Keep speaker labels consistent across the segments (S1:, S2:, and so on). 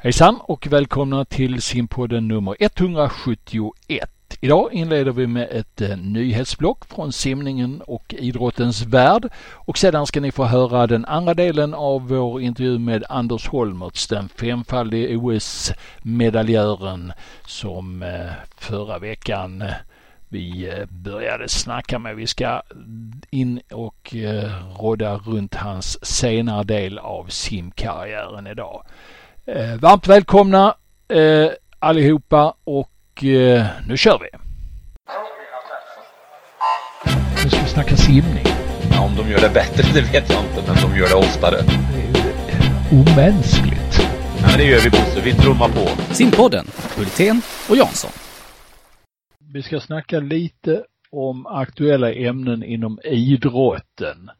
S1: Hejsan och välkomna till simpodden nummer 171. Idag inleder vi med ett eh, nyhetsblock från simningen och idrottens värld och sedan ska ni få höra den andra delen av vår intervju med Anders Holmertz, den femfaldige OS-medaljören som eh, förra veckan eh, vi började snacka med. Vi ska in och rodda runt hans senare del av simkarriären idag. Eh, varmt välkomna eh, allihopa och eh, nu kör vi. Nu ska vi snacka simning.
S2: Ja, om de gör det bättre det vet jag inte, men de gör det oftare. Det är
S1: ju omänskligt.
S2: Ja, men det gör vi Bosse, vi trummar på.
S3: Simpodden, Hultén och Jansson.
S1: Vi ska snacka lite om aktuella ämnen inom idrotten.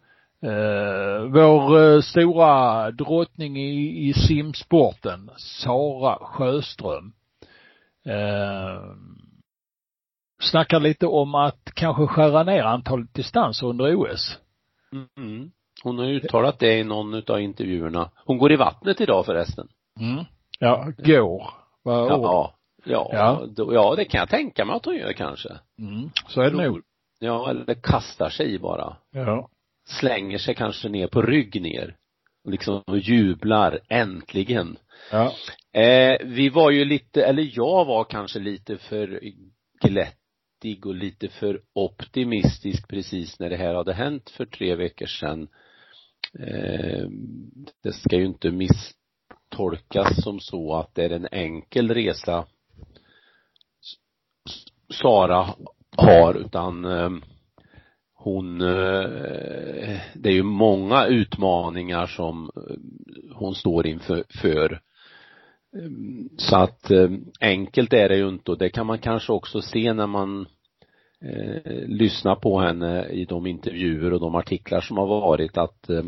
S1: Eh, vår eh, stora drottning i, i simsporten, Sara Sjöström, eh, snackar lite om att kanske skära ner antalet distanser under OS.
S2: Mm. Hon har uttalat det i någon av intervjuerna. Hon går i vattnet idag förresten.
S1: Mm. Ja, går.
S2: Vad ja, ja, ja. Då, ja, det kan jag tänka mig att hon gör kanske.
S1: Mm. Så är det nog.
S2: Ja, eller kastar sig bara.
S1: Ja
S2: slänger sig kanske ner på rygg ner och liksom jublar, äntligen.
S1: Ja.
S2: Eh, vi var ju lite, eller jag var kanske lite för glättig och lite för optimistisk precis när det här hade hänt för tre veckor sedan. Eh, det ska ju inte misstolkas som så att det är en enkel resa Sara har utan eh, hon, eh, det är ju många utmaningar som eh, hon står inför. För. Eh, så att enkelt är det ju inte och det kan man kanske också se när man eh, lyssnar på henne i de intervjuer och de artiklar som har varit att eh,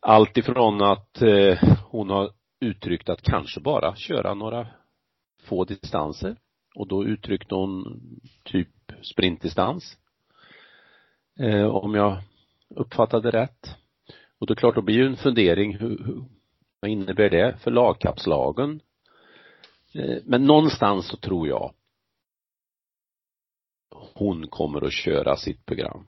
S2: allt ifrån att eh, hon har uttryckt att kanske bara köra några få distanser och då uttryckte hon typ sprintdistans eh, om jag uppfattade rätt. Och då klart, då blir ju en fundering, hur, hur, vad innebär det för lagkapslagen? Eh, men någonstans så tror jag hon kommer att köra sitt program.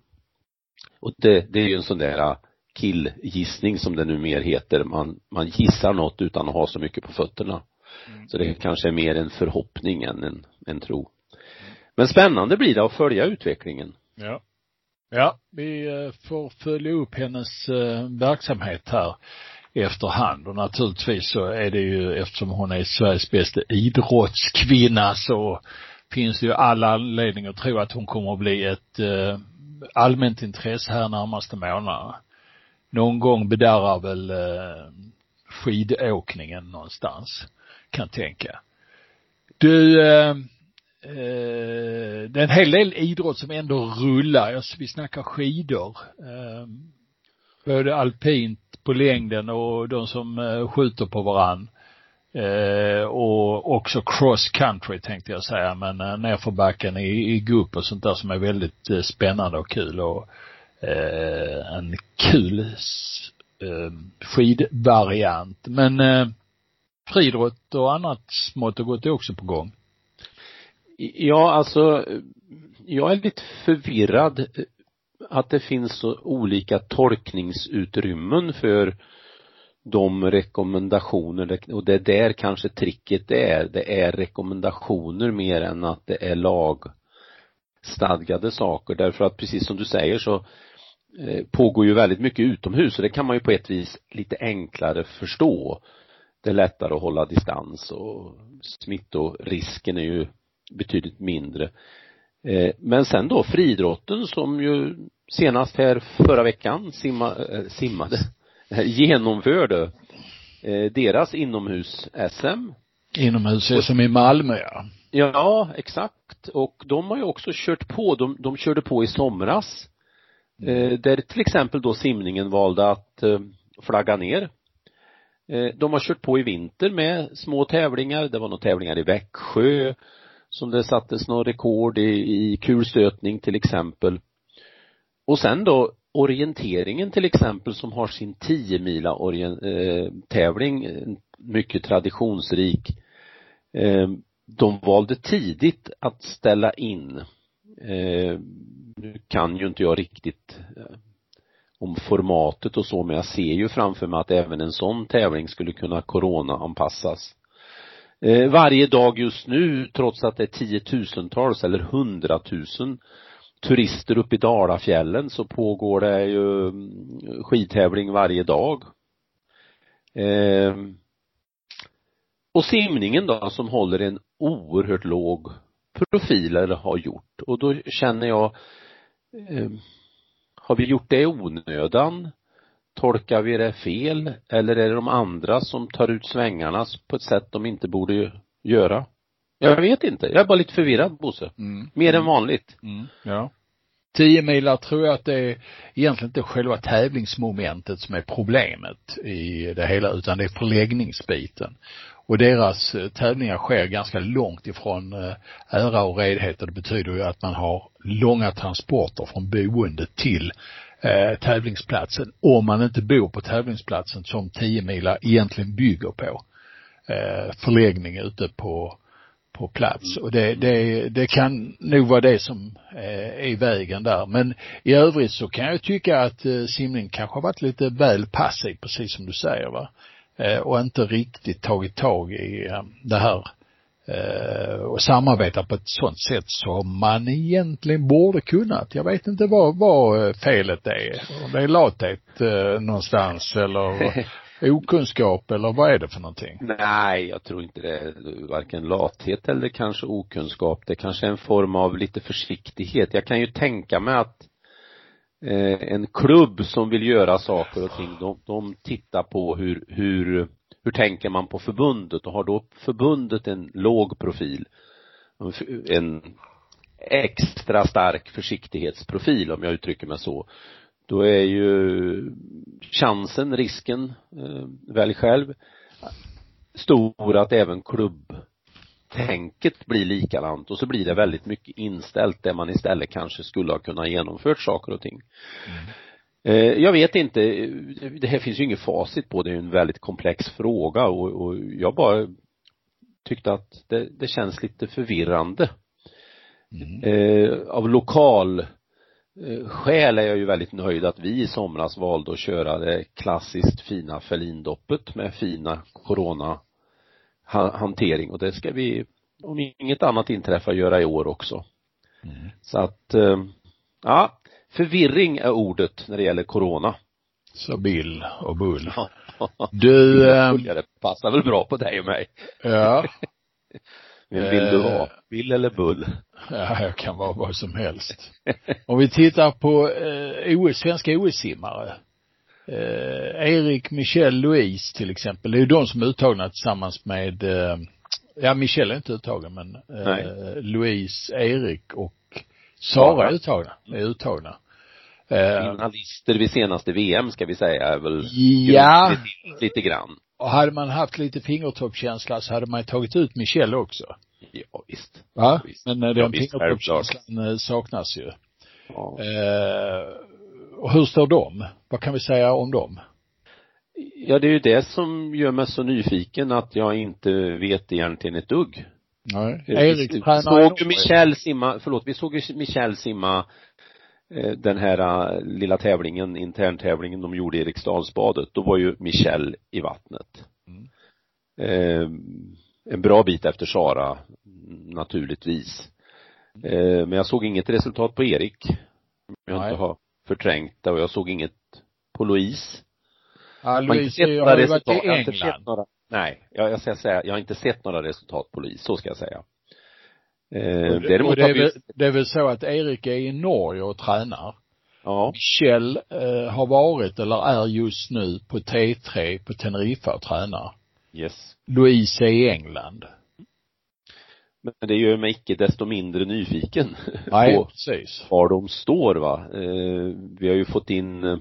S2: Och det, det är ju en sån där killgissning som det nu mer heter. Man, man gissar något utan att ha så mycket på fötterna. Mm. Så det kanske är mer en förhoppning än en, en tro. Men spännande blir det att följa utvecklingen.
S1: Ja. Ja, vi eh, får följa upp hennes eh, verksamhet här efterhand och naturligtvis så är det ju eftersom hon är Sveriges bästa idrottskvinna så finns det ju alla anledning att tro att hon kommer att bli ett eh, allmänt intresse här närmaste månaderna. Någon gång bedarrar väl skidåkningen någonstans, kan tänka. Du, eh, det är en hel del idrott som ändå rullar. Vi snackar skidor. Eh, både alpint på längden och de som eh, skjuter på varann. Eh, och också cross country tänkte jag säga, men eh, nerförbacken i, i gupp och sånt där som är väldigt eh, spännande och kul och eh, en kul eh, skidvariant. Men eh, friidrott och annat smått och gott är också på gång.
S2: Ja, alltså, jag är lite förvirrad eh, att det finns så olika tolkningsutrymmen för de rekommendationer och det är där kanske tricket är. Det är rekommendationer mer än att det är lagstadgade saker därför att precis som du säger så eh, pågår ju väldigt mycket utomhus och det kan man ju på ett vis lite enklare förstå. Det är lättare att hålla distans och smittorisken är ju betydligt mindre. Eh, men sen då friidrotten som ju senast här förra veckan simma, eh, simmade, genomförde eh, deras inomhus-SM.
S1: Inomhus-SM i Malmö ja.
S2: Ja, exakt. Och de har ju också kört på, de, de körde på i somras. Där till exempel då simningen valde att flagga ner. De har kört på i vinter med små tävlingar, det var några tävlingar i Växjö som det sattes något rekord i, i kulstötning till exempel. Och sen då orienteringen till exempel som har sin 10 mila eh, tävling, eh, mycket traditionsrik. Eh, de valde tidigt att ställa in. Eh, nu kan ju inte jag riktigt eh, om formatet och så men jag ser ju framför mig att även en sån tävling skulle kunna corona-anpassas. Eh, varje dag just nu, trots att det är tiotusentals eller hundratusen turister uppe i Dalafjällen så pågår det ju mm, skidtävling varje dag. Eh, och simningen då som håller en oerhört låg profil eller har gjort och då känner jag eh, har vi gjort det i onödan? Tolkar vi det fel? Eller är det de andra som tar ut svängarna på ett sätt de inte borde göra? Jag vet inte. Jag är bara lite förvirrad, Bosse. Mm. Mer än vanligt.
S1: Mm. Ja. Tio milar tror jag att det är egentligen inte själva tävlingsmomentet som är problemet i det hela, utan det är förläggningsbiten. Och deras eh, tävlingar sker ganska långt ifrån eh, ära och redhet och det betyder ju att man har långa transporter från boendet till eh, tävlingsplatsen om man inte bor på tävlingsplatsen som 10 milar egentligen bygger på. Eh, förläggning ute på på plats och det, det, det kan nog vara det som eh, är i vägen där. Men i övrigt så kan jag tycka att eh, simning kanske har varit lite väl passiv, precis som du säger va. Eh, och inte riktigt tagit tag i eh, det här eh, och samarbeta på ett sånt sätt som man egentligen borde kunnat. Jag vet inte vad, vad felet är. Om det är lathet någonstans eller okunskap eller vad är det för någonting?
S2: Nej, jag tror inte det varken lathet eller kanske okunskap. Det kanske är en form av lite försiktighet. Jag kan ju tänka mig att eh, Eh, en klubb som vill göra saker och ting, de, de tittar på hur, hur, hur tänker man på förbundet och har då förbundet en låg profil, en extra stark försiktighetsprofil om jag uttrycker mig så, då är ju chansen, risken, eh, välj själv, stor att även klubb tänket blir likadant och så blir det väldigt mycket inställt där man istället kanske skulle ha kunnat genomfört saker och ting. Mm. Eh, jag vet inte, det här finns ju inget facit på, det är en väldigt komplex fråga och, och jag bara tyckte att det, det känns lite förvirrande. Mm. Eh, av lokal eh, skäl är jag ju väldigt nöjd att vi i somras valde att köra det klassiskt fina Ferlindoppet med fina corona hantering och det ska vi, om inget annat inträffar, göra i år också. Mm. Så att, eh, ja, förvirring är ordet när det gäller corona.
S1: Så Bill och Bull.
S2: Du, äh, det passar väl bra på dig och mig.
S1: Ja.
S2: Vem vill du vara? Bill eller Bull?
S1: Ja, jag kan vara vad som helst. Om vi tittar på eh, OS, svenska OS-simmare eh, Erik, Michel, Louise till exempel. Det är ju de som är uttagna tillsammans med, eh, ja Michel är inte uttagen men eh, Louise, Erik och Sara är uttagna, är uttagna.
S2: Eh, Finalister vid senaste VM ska vi säga är väl
S1: ja,
S2: lite, lite grann.
S1: Och hade man haft lite fingertoppskänsla så hade man tagit ut Michel också.
S2: Ja, visst.
S1: Va?
S2: Ja, visst.
S1: Men den ja, fingertoppskänslan eh, saknas ju. Ja. Eh, och hur står de? Vad kan vi säga om dem?
S2: Ja, det är ju det som gör mig så nyfiken att jag inte vet egentligen ett dugg.
S1: Nej. Erik
S2: vi såg ju Michel simma, förlåt, vi såg ju Michel simma eh, den här uh, lilla tävlingen, interntävlingen de gjorde i Eriksdalsbadet. Då var ju Michel i vattnet. Mm. Eh, en bra bit efter Sara, naturligtvis. Eh, men jag såg inget resultat på Erik. Jag inte har förträngta och jag såg inget på Louise.
S1: Ja, Louise har ju varit i England.
S2: Några, nej, jag, jag ska säga, jag har inte sett några resultat på Louise, så ska jag säga.
S1: Eh, och, däremot och det, är väl, det är väl så att Erik är i Norge och tränar.
S2: Ja.
S1: Kjell eh, har varit eller är just nu på T3 på Teneriffa och tränar.
S2: Yes.
S1: Louise är i England.
S2: Men det gör mig icke desto mindre nyfiken
S1: Nej, på precis.
S2: var de står va. Eh, vi har ju fått in eh,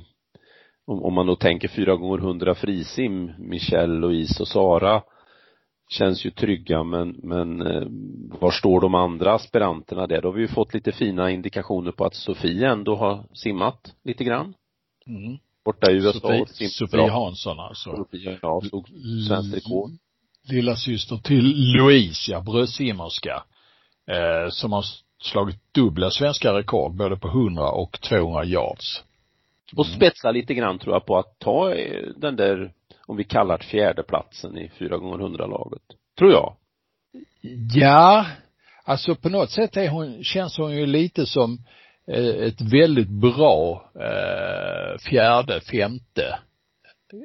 S2: om, om man då tänker fyra gånger hundra frisim, Michelle, Louise och Sara känns ju trygga men, men eh, var står de andra aspiranterna där? Då har vi ju fått lite fina indikationer på att Sofie ändå har simmat lite grann.
S1: Mm.
S2: borta i USA
S1: Sofie, Sofie. Hansson alltså.
S2: Sofie, ja, slog svenskt rekord.
S1: Lilla syster till Louise, ja, bröstsimmerska. Eh, som har slagit dubbla svenska rekord både på 100 och 200 yards.
S2: Och spetsa lite grann tror jag på att ta eh, den där, om vi kallar det fjärdeplatsen i 4 gånger 100 laget Tror jag.
S1: Ja, alltså på något sätt är hon, känns hon ju lite som eh, ett väldigt bra eh, fjärde, femte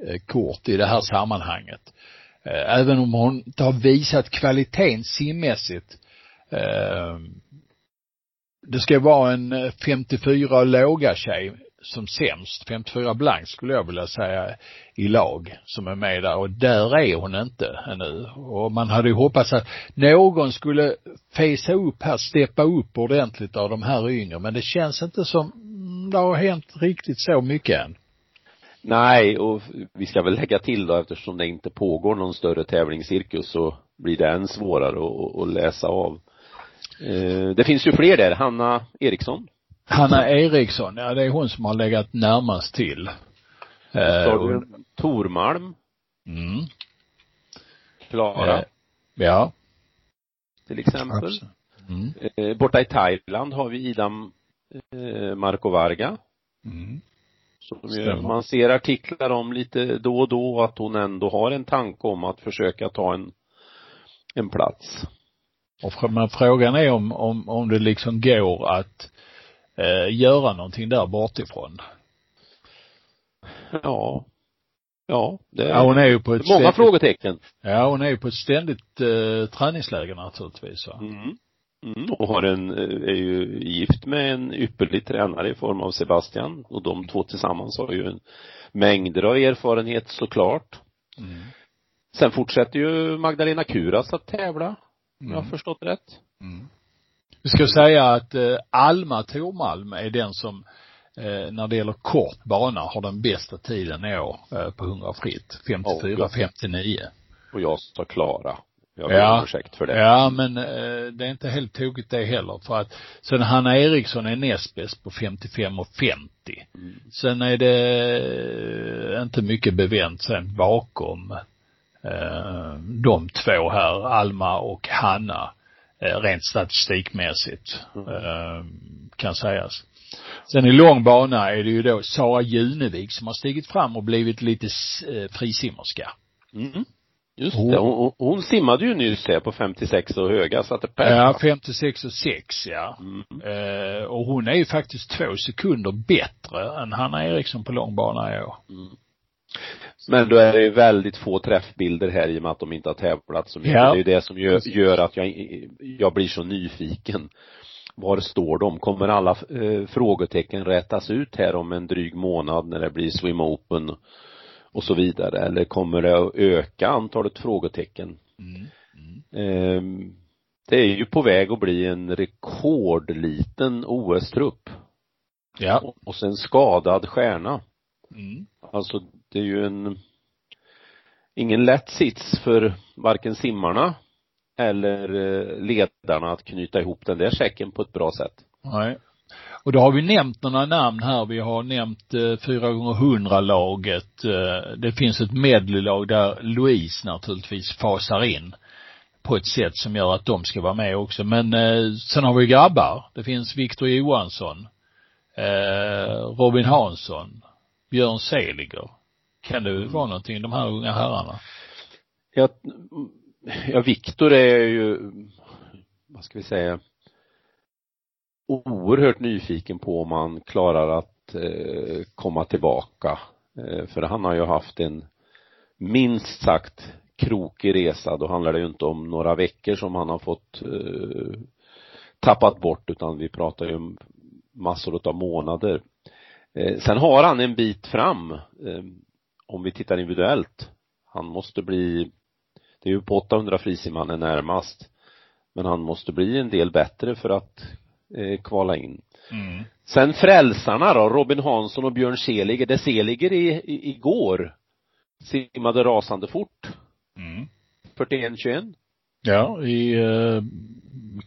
S1: eh, kort i det här sammanhanget. Eh, även om hon inte har visat kvaliteten simmässigt. Eh, det ska vara en eh, 54 låga tjej som sämst, 54 blank skulle jag vilja säga i lag som är med där och där är hon inte ännu. Och man hade ju hoppats att någon skulle fejsa upp här, steppa upp ordentligt av de här yngre men det känns inte som det har hänt riktigt så mycket än.
S2: Nej, och vi ska väl lägga till då eftersom det inte pågår någon större tävlingscirkus så blir det än svårare att, att läsa av. Eh, Det finns ju fler där. Hanna Eriksson.
S1: Hanna Eriksson, ja det är hon som har legat närmast till. Eh,
S2: Tormalm,
S1: mm,
S2: Klara
S1: Eh, ja.
S2: till exempel.
S1: absolut. Mm,
S2: Borta i Thailand har vi Idam eh, Marco Varga.
S1: mm.
S2: Som man ser artiklar om lite då och då att hon ändå har en tanke om att försöka ta en, en plats.
S1: Och men frågan är om, om, om det liksom går att eh, göra någonting där bortifrån.
S2: Ja. Ja, det
S1: Ja, hon är ju på ett
S2: många
S1: ständigt,
S2: frågetecken.
S1: Ja, hon är ju på ett ständigt eh, träningsläger naturligtvis. Va?
S2: Mm. Mm. Och har en, eh, är ju gift med en ypperlig tränare i form av Sebastian och de två tillsammans har ju en mängder av erfarenhet såklart.
S1: Mm.
S2: Sen fortsätter ju Magdalena Kuras att tävla, om jag har
S1: Mm.
S2: förstått rätt.
S1: Mm. Vi ska säga att eh, Alma Tormalm är den som eh, när det gäller kort bana har den bästa tiden i år eh, på 100 fritt. 54-59.
S2: Och jag sa Klara. Ber
S1: Ja.
S2: ursäkt för det.
S1: Ja, men eh, det är inte helt tokigt det heller. För att sen Hanna Eriksson är näst bäst på 55 och 50.
S2: Mm.
S1: Sen är det eh, inte mycket bevänt sen bakom eh, de två här, Alma och Hanna, eh, rent statistikmässigt, eh, kan sägas. Sen i lång bana är det ju då Sara Junevik som har stigit fram och blivit lite eh, frisimmerska.
S2: Mm. Just
S1: Oh.
S2: det. Hon, hon, hon simmade ju nyss här på 56 och höga så att det
S1: Ja, 56 och 6 ja.
S2: Mm.
S1: Eh, och hon är ju faktiskt två sekunder bättre än Hanna Eriksson på långbana i år.
S2: Men då är det ju väldigt få träffbilder här i och med att de inte har tävlat så mycket.
S1: Ja.
S2: Det är ju det som gör, gör att jag, jag blir så nyfiken. Var står de? Kommer alla eh, frågetecken rätas ut här om en dryg månad när det blir swim open och så vidare? Eller kommer det att öka antalet frågetecken?
S1: Mm.
S2: Ehm, det är ju på väg att bli en rekordliten OS-trupp.
S1: Ja.
S2: Och, och sen skadad stjärna.
S1: Mm.
S2: Alltså det är ju en ingen lätt sits för varken simmarna eller eh, ledarna att knyta ihop den där säcken på ett bra sätt.
S1: Nej. Och då har vi nämnt några namn här. Vi har nämnt eh, 4 gånger 100 laget eh, Det finns ett medleylag där Louise naturligtvis fasar in på ett sätt som gör att de ska vara med också. Men eh, sen har vi grabbar. Det finns Viktor Johansson, eh, Robin Hansson, Björn Seliger. Kan det vara någonting, de här unga herrarna?
S2: Ja, ja Viktor är ju, vad ska vi säga, oerhört nyfiken på om han klarar att eh, komma tillbaka. Eh, för han har ju haft en minst sagt krokig resa. Då handlar det ju inte om några veckor som han har fått eh, tappat bort utan vi pratar ju om massor av månader. Eh, sen har han en bit fram eh, om vi tittar individuellt. Han måste bli, det är ju på 800 frisim han är närmast. Men han måste bli en del bättre för att eh, kvala in.
S1: Mm.
S2: Sen frälsarna då, Robin Hansson och Björn Seliger. Det Seliger i, i, igår simmade rasande fort.
S1: Mm.
S2: 41-21.
S1: Ja, i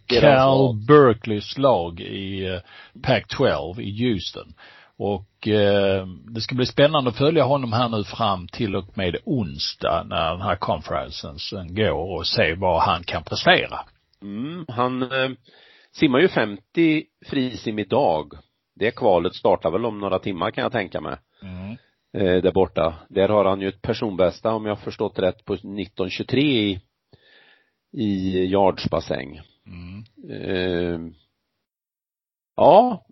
S2: Deras
S1: Cal. Berkeleys lag i uh, Pac-12 i Houston. Och eh, det ska bli spännande att följa honom här nu fram till och med onsdag när den här konferensen går och se vad han kan prestera.
S2: Mm, han eh, simmar ju 50 frisim idag. Det kvalet startar väl om några timmar kan jag tänka mig. Mm. Eh, där borta. Där har han ju ett personbästa om jag förstått rätt på 1923 i, i yardsbassäng. Mm. Eh, ja,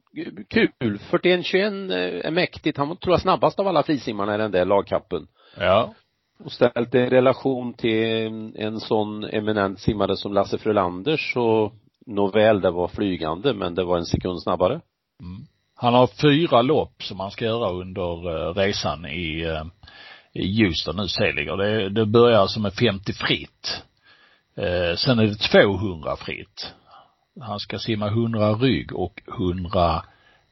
S2: kul. 41-21 är mäktigt. Han tror jag, snabbast av alla frisimmarna i den där lagkappen.
S1: Ja.
S2: Och ställt det i relation till en sån eminent simmare som Lasse Frölander så nåväl, det var flygande men det var en sekund snabbare.
S1: Mm. Han har fyra lopp som han ska göra under uh, resan i, uh, i Houston nu, Seliger. Det, det börjar alltså med 50 fritt. Uh, sen är det 200 fritt. Han ska simma 100 rygg och 100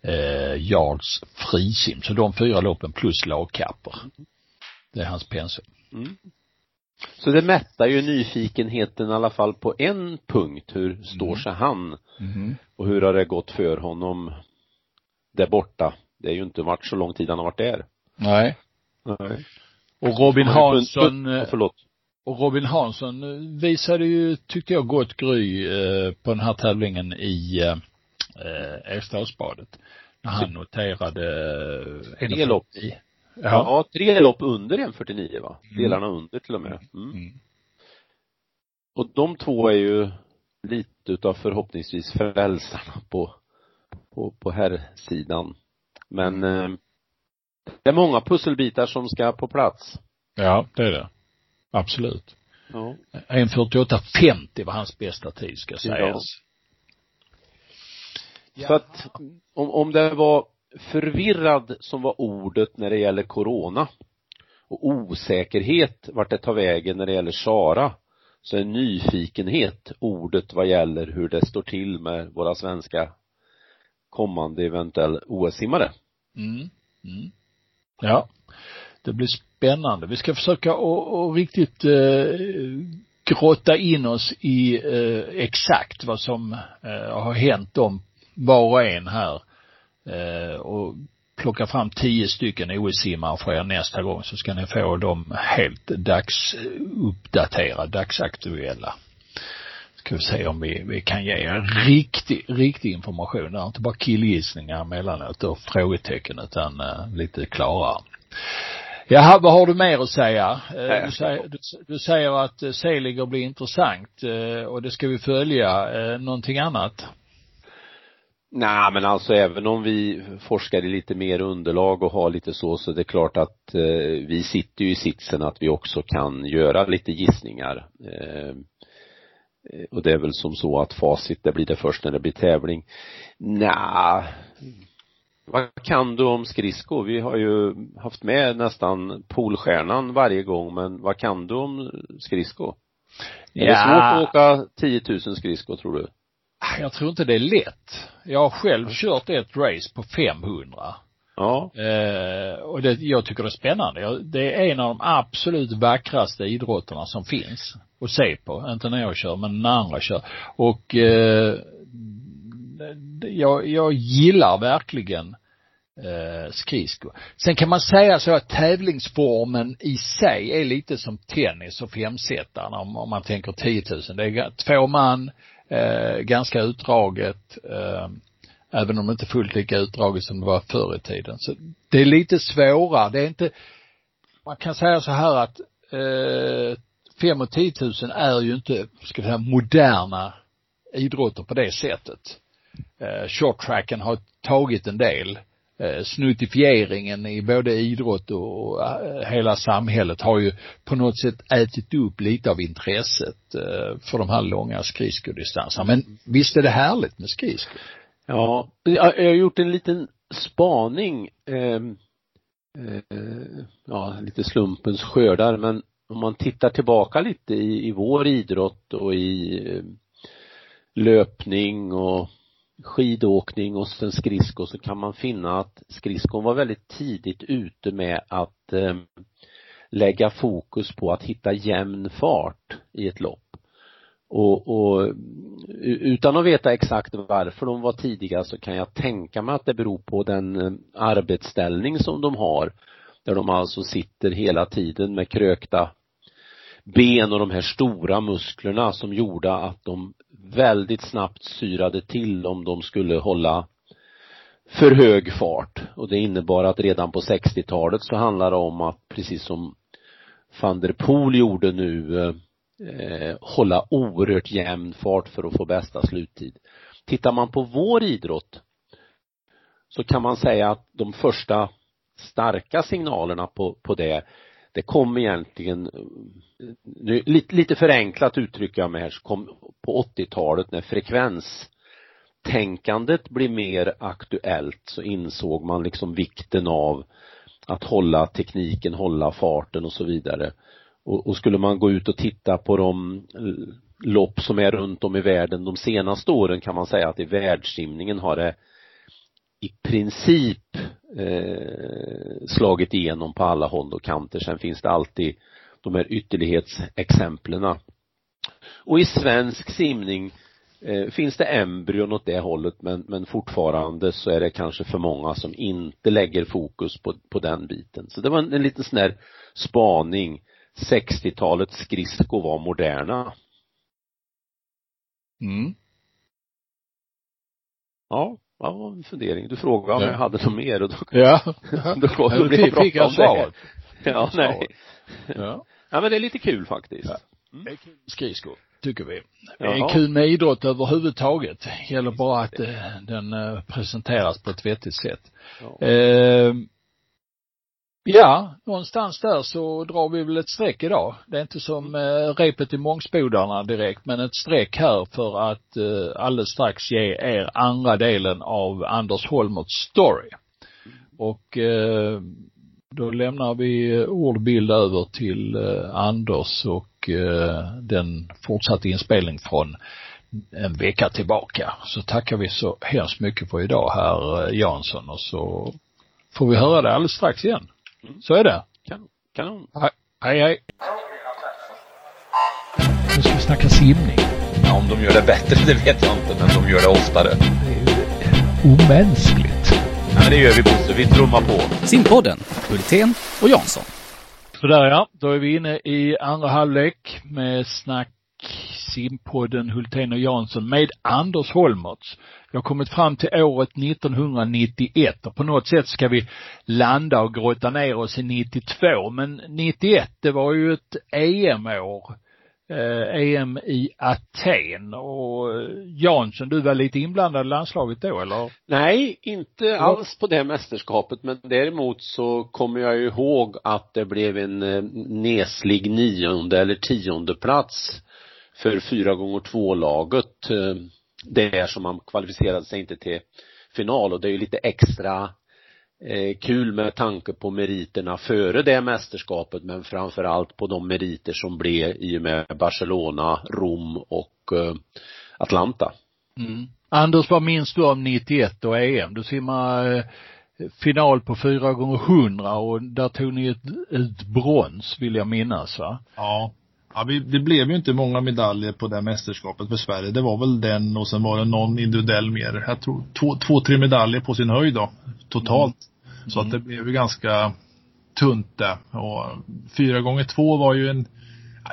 S1: eh, yards frisim. Så de fyra loppen plus lagkapper. Det är hans pensum. Mm.
S2: Så det mättar ju nyfikenheten i alla fall på en punkt. Hur står mm. sig han? Mm. Och hur har det gått för honom där borta? Det är ju inte varit så lång tid han har varit där.
S1: Nej.
S2: Nej.
S1: Och Robin Hansson,
S2: oh, förlåt.
S1: Och Robin Hansson visade ju, tyckte jag, gott gry eh, på den här tävlingen i eh, Eriksdalsbadet. När han noterade
S2: eh, Tre lopp. I. Ja. ja, tre lopp under 1.49 va? Mm. Delarna mm. under till och med. Mm. Mm. Och de två är ju lite utav förhoppningsvis frälsarna på, på, på herrsidan. Men eh, det är många pusselbitar som ska på plats.
S1: Ja, det är det. Absolut. Ja. 1.48.50 var hans bästa tid ska sägas.
S2: Ja. Så att om, om det var förvirrad som var ordet när det gäller corona och osäkerhet vart det tar vägen när det gäller Sara så är nyfikenhet ordet vad gäller hur det står till med våra svenska kommande eventuell OS-simmare.
S1: Mm. Mm. Ja. Det blir spännande. Vi ska försöka och, riktigt eh, grotta in oss i eh, exakt vad som eh, har hänt om var och en här eh, och plocka fram tio stycken OS-simmare för er nästa gång så ska ni få dem helt dagsuppdaterade, dagsaktuella. Ska vi se om vi, vi kan ge er riktig, riktig information. Det är inte bara killgissningar emellanåt och frågetecken utan uh, lite klarare. Jaha, vad har du mer att säga? Eh, du säger, du, du säger att eh, Seliger blir intressant eh, och det ska vi följa. Någonting annat?
S2: Nej men alltså även om vi forskar i lite mer underlag och har lite så, så det är klart att eh, vi sitter ju i sitsen att vi också kan göra lite gissningar. Eh, och det är väl som så att facit, det blir det först när det blir tävling. Nej, vad kan du om skridsko? Vi har ju haft med nästan polstjärnan varje gång, men vad kan du om skridsko? Ja. Är det svårt att åka 10 000 skridskor tror du?
S1: Jag tror inte det är lätt. Jag har själv kört ett race på 500.
S2: Ja.
S1: Eh, och det, jag tycker det är spännande. Det är en av de absolut vackraste idrotterna som finns att se på. Inte när jag kör, men när andra kör. Och eh, jag, jag gillar verkligen eh, skridsko. Sen kan man säga så att tävlingsformen i sig är lite som tennis och femsetaren om, om man tänker 10 000. Det är två man, eh, ganska utdraget, eh, även om det inte fullt lika utdraget som det var förr i tiden. Så det är lite svårare. Det är inte, man kan säga så här att eh, 5 och 10 000 är ju inte, ska vi säga, moderna idrotter på det sättet. Eh, shorttracken har tagit en del snutifieringen snuttifieringen i både idrott och eh, hela samhället har ju på något sätt ätit upp lite av intresset eh, för de här långa skridskodistanserna. Men visst är det härligt med skridskor?
S2: Ja, jag har gjort en liten spaning, ehm, eh, ja, lite slumpens skördar, men om man tittar tillbaka lite i, i vår idrott och i löpning och skidåkning och sen skridsko så kan man finna att skridskon var väldigt tidigt ute med att eh, lägga fokus på att hitta jämn fart i ett lopp. Och, och utan att veta exakt varför de var tidiga så kan jag tänka mig att det beror på den eh, arbetsställning som de har. Där de alltså sitter hela tiden med krökta ben och de här stora musklerna som gjorde att de väldigt snabbt syrade till om de skulle hålla för hög fart och det innebar att redan på 60-talet så handlade det om att precis som van der Poel gjorde nu eh, eh, hålla oerhört jämn fart för att få bästa sluttid. Tittar man på vår idrott så kan man säga att de första starka signalerna på, på det det kom egentligen, nu, lite, lite förenklat uttrycker jag mig här, så kom på 80-talet när frekvenstänkandet blev mer aktuellt så insåg man liksom vikten av att hålla tekniken, hålla farten och så vidare. Och, och skulle man gå ut och titta på de lopp som är runt om i världen de senaste åren kan man säga att i världssimningen har det i princip eh, slagit igenom på alla håll och kanter. Sen finns det alltid de här ytterlighetsexemplen. Och i svensk simning eh, finns det embryon åt det hållet men, men fortfarande så är det kanske för många som inte lägger fokus på, på den biten. Så det var en, en liten sån där spaning. 60-talets skridsko var moderna.
S1: Mm.
S2: Ja, ja, en fundering. Du frågade om
S1: Ja.
S2: jag hade något mer och då,
S1: Ja.
S2: då, då,
S1: Då
S2: blev jag
S1: fick jag
S2: prata om det.
S1: svaret.
S2: Ja, nej.
S1: Ja.
S2: Ja, men det är lite kul faktiskt.
S1: Ja. Det är kul skridskor, tycker vi. Det är kul med idrott överhuvudtaget. Gäller bara att eh, den eh, presenteras på ett vettigt sätt.
S2: Ja.
S1: Eh, ja, någonstans där så drar vi väl ett streck idag. Det är inte som eh, repet i Mångsbodarna direkt, men ett streck här för att eh, alldeles strax ge er andra delen av Anders Holmerts story. Och eh, då lämnar vi ordbild över till eh, Anders och eh, den fortsatta inspelning från en vecka tillbaka. Så tackar vi så hemskt mycket för idag herr eh, Jansson och så får vi höra det alldeles strax igen. Så är det.
S2: Kan, kanon.
S1: Hej hej. Nu ska vi snacka simning.
S4: Ja, om de gör det bättre, det vet jag inte, men de gör det oftare.
S1: Det är omänskligt.
S4: Ja, men det gör vi Bosse, vi trummar på.
S3: Simpodden, Hultén och Jansson.
S1: Sådär ja, då är vi inne i andra halvlek med snack simpodden Hultén och Jansson med Anders Holmertz. Vi har kommit fram till året 1991 och på något sätt ska vi landa och grotta ner oss i 92 men 91 det var ju ett EM-år. Eh, EM i Aten och eh, Jansson du var lite inblandad i landslaget då eller?
S2: Nej, inte alls på det mästerskapet men däremot så kommer jag ihåg att det blev en eh, neslig nionde eller tionde plats för fyra gånger två laget eh, där som man kvalificerade sig inte till final och det är ju lite extra eh, kul med tanke på meriterna före det mästerskapet men framför allt på de meriter som blev i och med Barcelona, Rom och eh, Atlanta.
S1: Mm. Anders, vad minns du om 91 och EM? Du simmar final på fyra gånger hundra och där tog ni ett, ett brons vill jag minnas va?
S5: Ja. Ja, vi, det blev ju inte många medaljer på det mästerskapet för Sverige. Det var väl den och sen var det någon individuell mer. Jag tror två, två tre medaljer på sin höjd då. Totalt. Så att det blev ju ganska tunt det. Och fyra gånger två var ju en,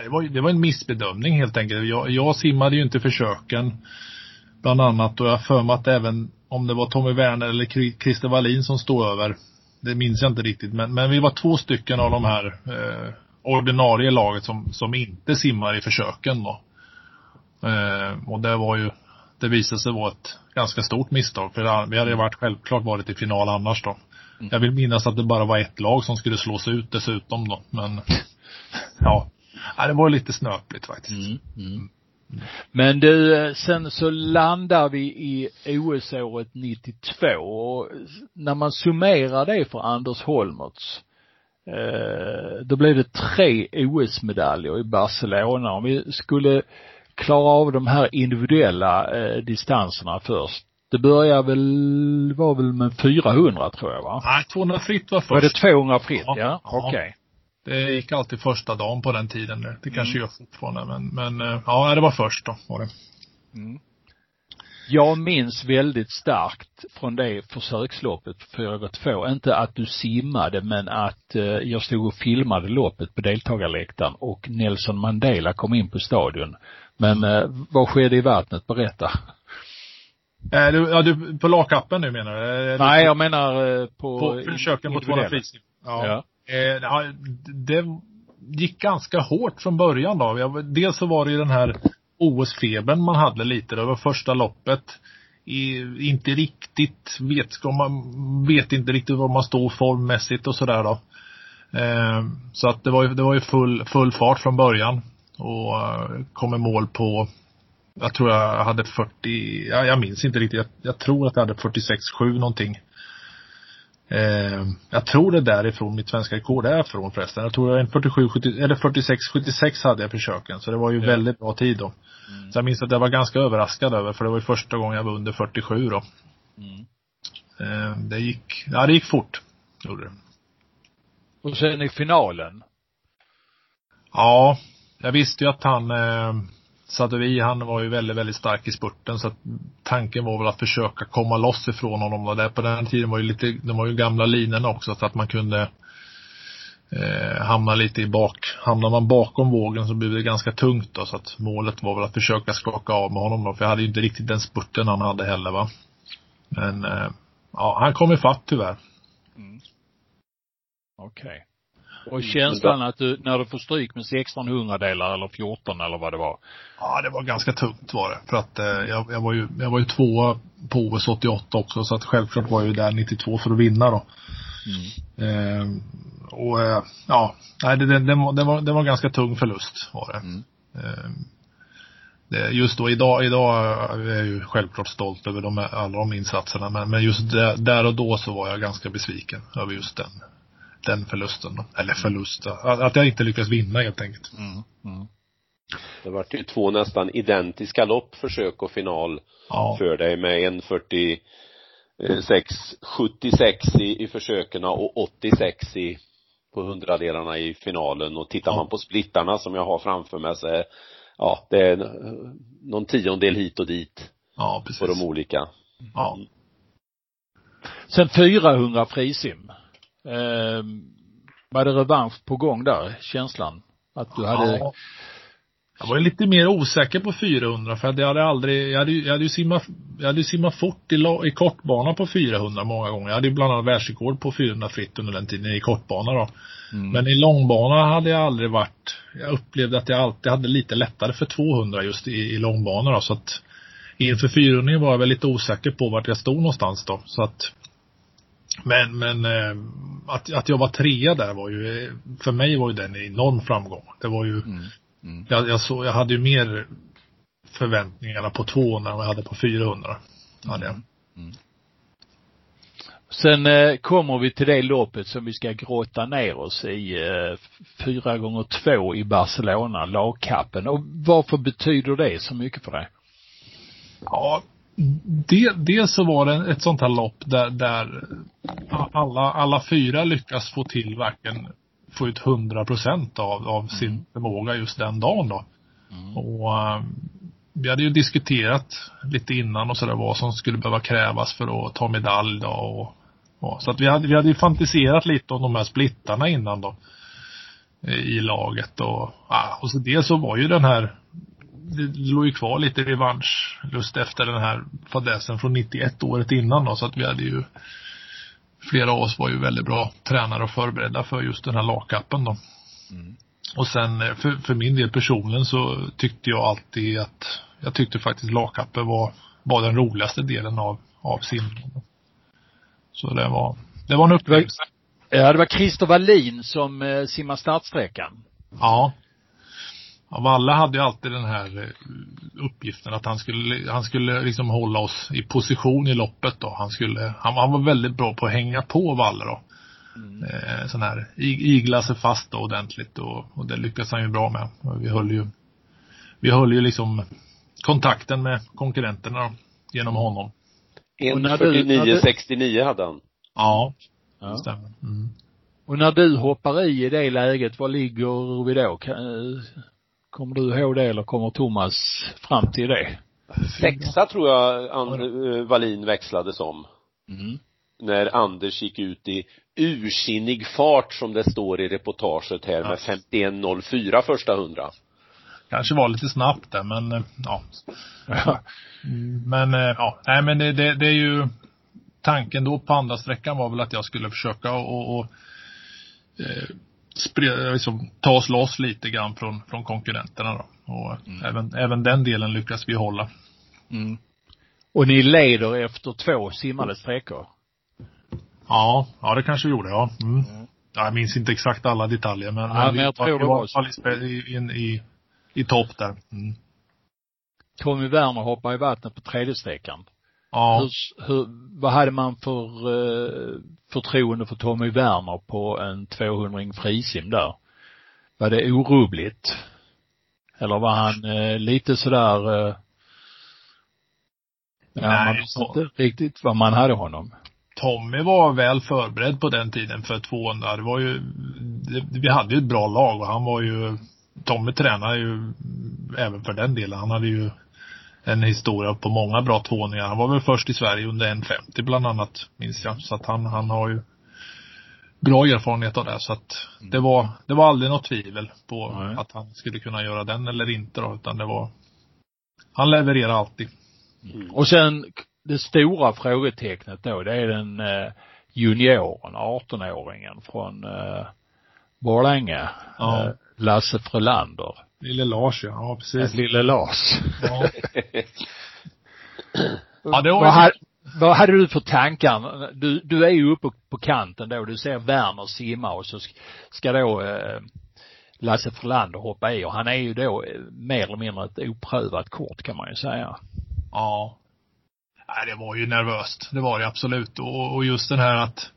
S5: det var, det var en missbedömning helt enkelt. Jag, jag simmade ju inte försöken. Bland annat och jag har för mig att även om det var Tommy Werner eller Christer Wallin som stod över. Det minns jag inte riktigt men, men vi var två stycken av de här eh, ordinarie laget som, som inte simmar i försöken då. Eh, och det var ju, det visade sig vara ett ganska stort misstag för det- vi hade ju varit självklart varit i final annars då. Jag vill minnas att det bara var ett lag som skulle slås ut dessutom då, men ja. ja det var lite snöpligt faktiskt.
S1: Mm. Men du, eh, sen så landar vi i OS-året 92 och när man summerar det för Anders Holmertz då blev det tre OS-medaljer i Barcelona. Om vi skulle klara av de här individuella eh, distanserna först. Det börjar väl, var väl med 400 tror jag va?
S5: Nej, 200 fritt var först.
S1: Var det 200 fritt?
S5: Ja.
S1: Ja, okej.
S5: Det gick alltid första dagen på den tiden. Det, kanske gör fortfarande men, men eh, ja, det var först då var det.
S1: Jag minns väldigt starkt från det försöksloppet på 4x2, inte att du simmade men att eh, jag stod och filmade loppet på deltagarläktaren och Nelson Mandela kom in på stadion. Men eh, vad skedde i vattnet? Berätta.
S5: Är du, ja, du, på lakappen nu menar du?
S1: Nej, jag menar på...
S5: på försöken på 200 frisim.
S1: Ja. ja.
S5: Eh, det gick ganska hårt från början då. Jag, dels så var det ju den här OS-febern man hade lite. Det var första loppet. I, inte riktigt vetskap, man vet inte riktigt var man står formmässigt och sådär då. Eh, så att det var ju, det var ju full, full fart från början. Och eh, kom i mål på, jag tror jag hade 40, ja, jag minns inte riktigt. Jag, jag tror att jag hade 46-7 någonting. Eh, jag tror det är därifrån mitt svenska rekord är från förresten. Jag tror en 47, 70, eller 46, 76 hade jag försöken. Så det var ju
S1: Ja.
S5: väldigt bra tid då. Så jag minns att jag var ganska överraskad över, för det var ju första gången jag var under 47 då.
S1: Mm.
S5: Eh, det gick, ja det gick fort. Gjorde det.
S1: Och sen i finalen.
S5: Ja, jag visste ju att han, eh, Sadovi, han var ju väldigt, väldigt stark i spurten så att tanken var väl att försöka komma loss ifrån honom och där på den tiden var ju lite, de var ju gamla linorna också så att man kunde eh, hamna lite i bak. Hamnar man bakom vågen så blir det ganska tungt då så att målet var väl att försöka skaka av med honom då för jag hade ju inte riktigt den spurten han hade heller va. Men eh, ja, han kom ifatt tyvärr. Mm.
S1: Okej. Och känslan att du, när du får stryk med 1600 delar eller 14 eller vad det var.
S5: Ja, det var ganska tungt var det. För att eh, jag, jag var ju, jag var ju tvåa på OS 88 också så att självklart var jag ju där 92 för att vinna då. Eh, och eh, ja, nej det, det, det, var, det, var, det var ganska tung förlust var det.
S1: Mm.
S5: Eh, det. Just då idag, idag är jag ju självklart stolt över de, alla de insatserna men, men just där, där och då så var jag ganska besviken över just den, den förlusten. Då. Eller förlust, att, att jag inte lyckades vinna helt enkelt.
S1: Mm. Mm.
S2: Det vart ju två nästan identiska lopp, försök och final
S5: Ja.
S2: för dig med en 46, 76 i, i försöken och 86 i på hundradelarna i finalen och tittar
S5: Ja.
S2: man på splittarna som jag har framför mig så är, ja, det är eh, någon tiondel hit och dit
S5: Ja, precis.
S2: på de olika.
S5: Ja.
S1: Sen 400 frisim. Eh, var det revansch på gång där, känslan? Att du hade,
S5: Ja. Jag var ju lite mer osäker på 400 för jag hade aldrig, jag hade, ju- jag hade ju simmat, jag hade ju simmat fort i, i kortbana på 400 många gånger. Jag hade ju bland annat världsrekord på 400 fritt under den tiden i kortbana då.
S1: Mm.
S5: Men i långbana hade jag aldrig varit, jag upplevde att jag alltid hade lite lättare för 200 just i, i långbana då så att inför 400 var jag väl lite osäker på vart jag stod någonstans då så att men, men eh, att, att jag var trea där var ju, för mig var ju den en enorm framgång. Det var ju
S1: Mm. Mm.
S5: jag, jag, så, jag hade ju mer förväntningarna på 200 än vad jag hade på 400. Hade jag.
S1: Sen eh, kommer vi till det loppet som vi ska grotta ner oss i, eh, fyra gånger två i Barcelona, lagkappen. Och varför betyder det så mycket för dig?
S5: Ja, det, dels så var det ett sånt här lopp där, där alla, alla fyra lyckas få till verkligen få ut 100 procent av, av sin förmåga just den dagen då. Och eh, vi hade ju diskuterat lite innan och sådär vad som skulle behöva krävas för att ta medalj då och, och så att vi hade, vi hade ju fantiserat lite om de här splittarna innan då. eh, I laget och, och så dels så var ju den här det låg ju kvar lite revanschlust efter den här fadäsen från 91 året innan då, så att vi hade ju Flera av oss var ju väldigt bra tränare och förberedda för just den här lagkappen då. Och sen eh, för, för min del personligen så tyckte jag alltid att jag tyckte faktiskt lagkappen var, var den roligaste delen av, av simningen. Så det var, det var en upplevelse.
S1: Ja, det var Christer Wallin som eh, simmade startsträckan.
S5: Ja. Ja, Valle hade ju alltid den här eh, uppgiften att han skulle, han skulle liksom hålla oss i position i loppet då. Han skulle, han, han var väldigt bra på att hänga på Valle då. Eh, sån här, i- igla sig fast då ordentligt och, och det lyckades han ju bra med. Och vi höll ju, vi höll ju liksom kontakten med konkurrenterna då, genom honom.
S1: Och när du- när du-
S2: 1.49,69 hade han.
S5: Ja,
S1: Ja.
S5: det stämmer. Mm.
S1: Och när du hoppar i i det läget, var ligger vi då? Kommer du ihåg det eller kommer Thomas fram till det?
S2: Sexa tror jag And- eh, Wallin växlades om.
S1: Mm.
S2: När Anders gick ut i ursinnig fart som det står i reportaget här med 51.04 första hundra.
S5: Kanske var lite snabbt där men eh, ja.
S1: Ja.
S5: Men eh, ja, nej men det, det, det är ju tanken då på andra sträckan var väl att jag skulle försöka och, och eh, spre, liksom, ta oss loss lite grann från, från konkurrenterna då. Och även, även den delen lyckas vi hålla.
S1: Mm. Och ni leder efter två simmade sträckor?
S5: Ja, ja det kanske vi gjorde ja. Mm. ja. Jag minns inte exakt alla detaljer men,
S1: Ja, men
S5: vi
S1: jag tror det var så.
S5: i, i, in- i, i topp där. Mm.
S1: Tommy Werner hoppar i vattnet på tredje sträckan.
S5: Ja.
S1: Hur, hur, vad hade man för eh, förtroende för Tommy Werner på en 200 frisim där? Var det orubbligt? Eller var han eh, lite sådär eh, Ja,
S5: Nej,
S1: man visste inte riktigt vad man hade honom.
S5: Tommy var väl förberedd på den tiden för 200. Det var ju, det, vi hade ju ett bra lag och han var ju, Tommy tränade ju även för den delen. Han hade ju en historia på många bra 200 Han var väl först i Sverige under 1,50 bland annat, minns jag. Så att han, han har ju bra erfarenhet av det. Så att det var, det var aldrig något tvivel på
S1: Nej.
S5: att han skulle kunna göra den eller inte då, utan det var, han levererar alltid.
S1: Och sen det stora frågetecknet då, det är den eh, junioren, 18-åringen från eh, Borlänge.
S5: Ja.
S1: Eh, Lasse Frölander.
S5: Lille Lars ja, ja precis.
S1: Lille Lars.
S5: Ja. Ja, det var
S1: vad, hade, vad hade du för tankar? Du, du är ju uppe på kanten då, du ser Werner simma och så sk- ska då eh, Lasse Frölander hoppa i och han är ju då eh, mer eller mindre ett oprövat kort kan man ju säga.
S5: Ja. Nej, det var ju nervöst. Det var det absolut. Och, och just den här att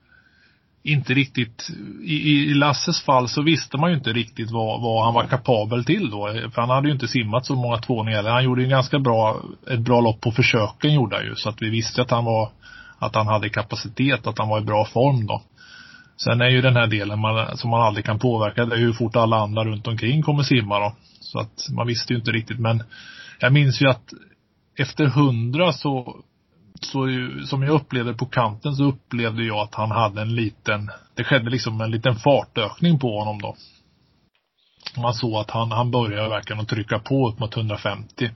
S5: inte riktigt, i, i Lasses fall så visste man ju inte riktigt vad, vad han var kapabel till då. För han hade ju inte simmat så många tvåningar. Han gjorde ju en ganska bra, ett bra lopp på försöken gjorde han ju. Så att vi visste att han var, att han hade kapacitet, att han var i bra form då. Sen är ju den här delen man, som man aldrig kan påverka, det är hur fort alla andra runt omkring kommer simma då. Så att man visste ju inte riktigt men jag minns ju att efter hundra så, så som jag upplevde på kanten så upplevde jag att han hade en liten, det skedde liksom en liten fartökning på honom då. Man såg att han, han började verkligen att trycka på upp mot 150.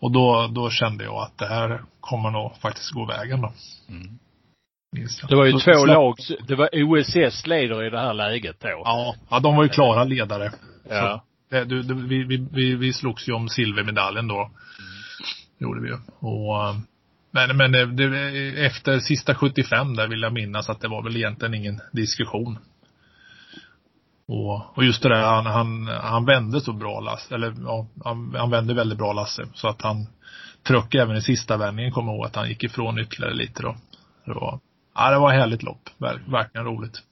S5: Och då, då kände jag att det här kommer nog faktiskt gå vägen då. Jag.
S1: Det var ju
S5: Så-
S1: två
S5: så-
S1: lag, det var OSS leder i det här läget då.
S5: Ja, ja, de var ju klara ledare.
S1: Ja.
S5: Det, du, du, vi, vi, vi, vi slogs ju om silvermedaljen då. Gjorde vi ju. Och, eh, men, men eh, det, det, efter sista 75 där vill jag minnas att det var väl egentligen ingen diskussion. Och, och just det där, han, han, han vände så bra Lasse, eller ja, han, han vände väldigt bra Lasse. Så att han tryckte även i sista vändningen, kommer jag ihåg att han gick ifrån ytterligare lite då. Det var, ja det var ett härligt lopp. Verkligen roligt.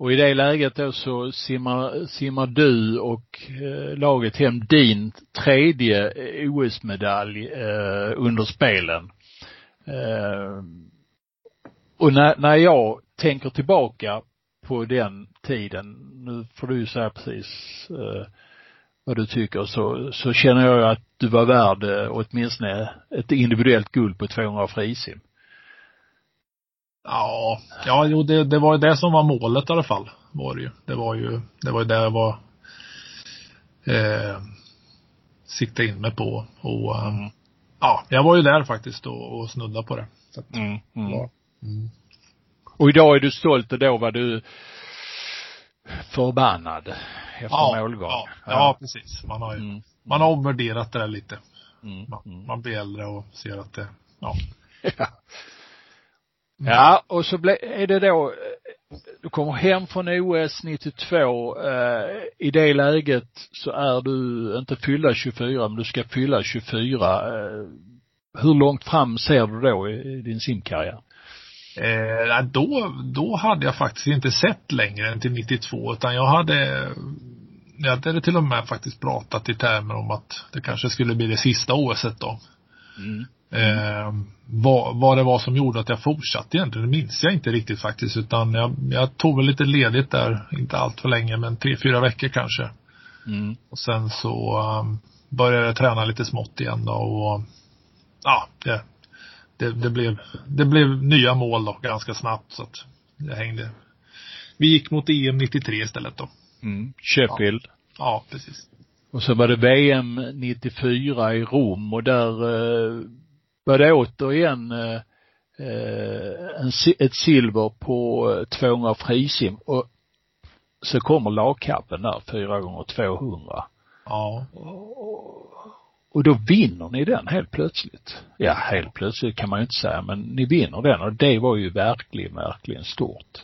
S1: Och i det läget då så simmar, simmar du och eh, laget hem din tredje eh, OS-medalj eh, under spelen. Eh, och när, när jag tänker tillbaka på den tiden, nu får du ju säga precis eh, vad du tycker, så, så känner jag att du var värd eh, åtminstone ett individuellt guld på 200 frisim.
S5: Ja, ja jo, det, det var ju det som var målet i alla fall. Var det ju. Det var ju, det var ju det jag var eh, siktade in mig på. Och eh, ja, jag var ju där faktiskt och, och snudda på det. Så att,
S1: Mm, mm.
S5: ja. Mm.
S1: Och idag är du stolt och då var du förbannad efter
S5: Ja,
S1: målgång.
S5: ja, ja, precis. Man har ju,
S1: Mm.
S5: man har omvärderat det där lite.
S1: Mm.
S5: Man,
S1: Mm.
S5: man blir äldre och ser att det, ja.
S1: Ja. Ja, och så ble, är det då, eh, du kommer hem från OS 92, eh, i det läget så är du inte fyllda 24, men du ska fylla 24. Eh, hur långt fram ser du då i, din simkarriär?
S5: Eh, då, då hade jag faktiskt inte sett längre än till 92 utan jag hade jag hade till och med faktiskt pratat i termer om att det kanske skulle bli det sista OSet då.
S1: Mm.
S5: Eh, vad, vad det var som gjorde att jag fortsatte egentligen, det minns jag inte riktigt faktiskt utan jag, jag tog väl lite ledigt där, inte allt för länge men tre, fyra veckor kanske.
S1: Mm.
S5: Och sen så um, började jag träna lite smått igen då och ja, det, det, det, blev, det blev nya mål då ganska snabbt så att det hängde. Vi gick mot EM 93 istället då.
S1: Mm. Sheffield.
S5: Ja, precis.
S1: Och så var det VM 94 i Rom och där eh, var det återigen eh, eh en, ett silver på 200 frisim och så kommer lagkappen där, 4 gånger 200
S5: Ja.
S1: Och då vinner ni den helt plötsligt. Ja, helt plötsligt kan man ju inte säga, men ni vinner den och det var ju verkligen, verkligen stort.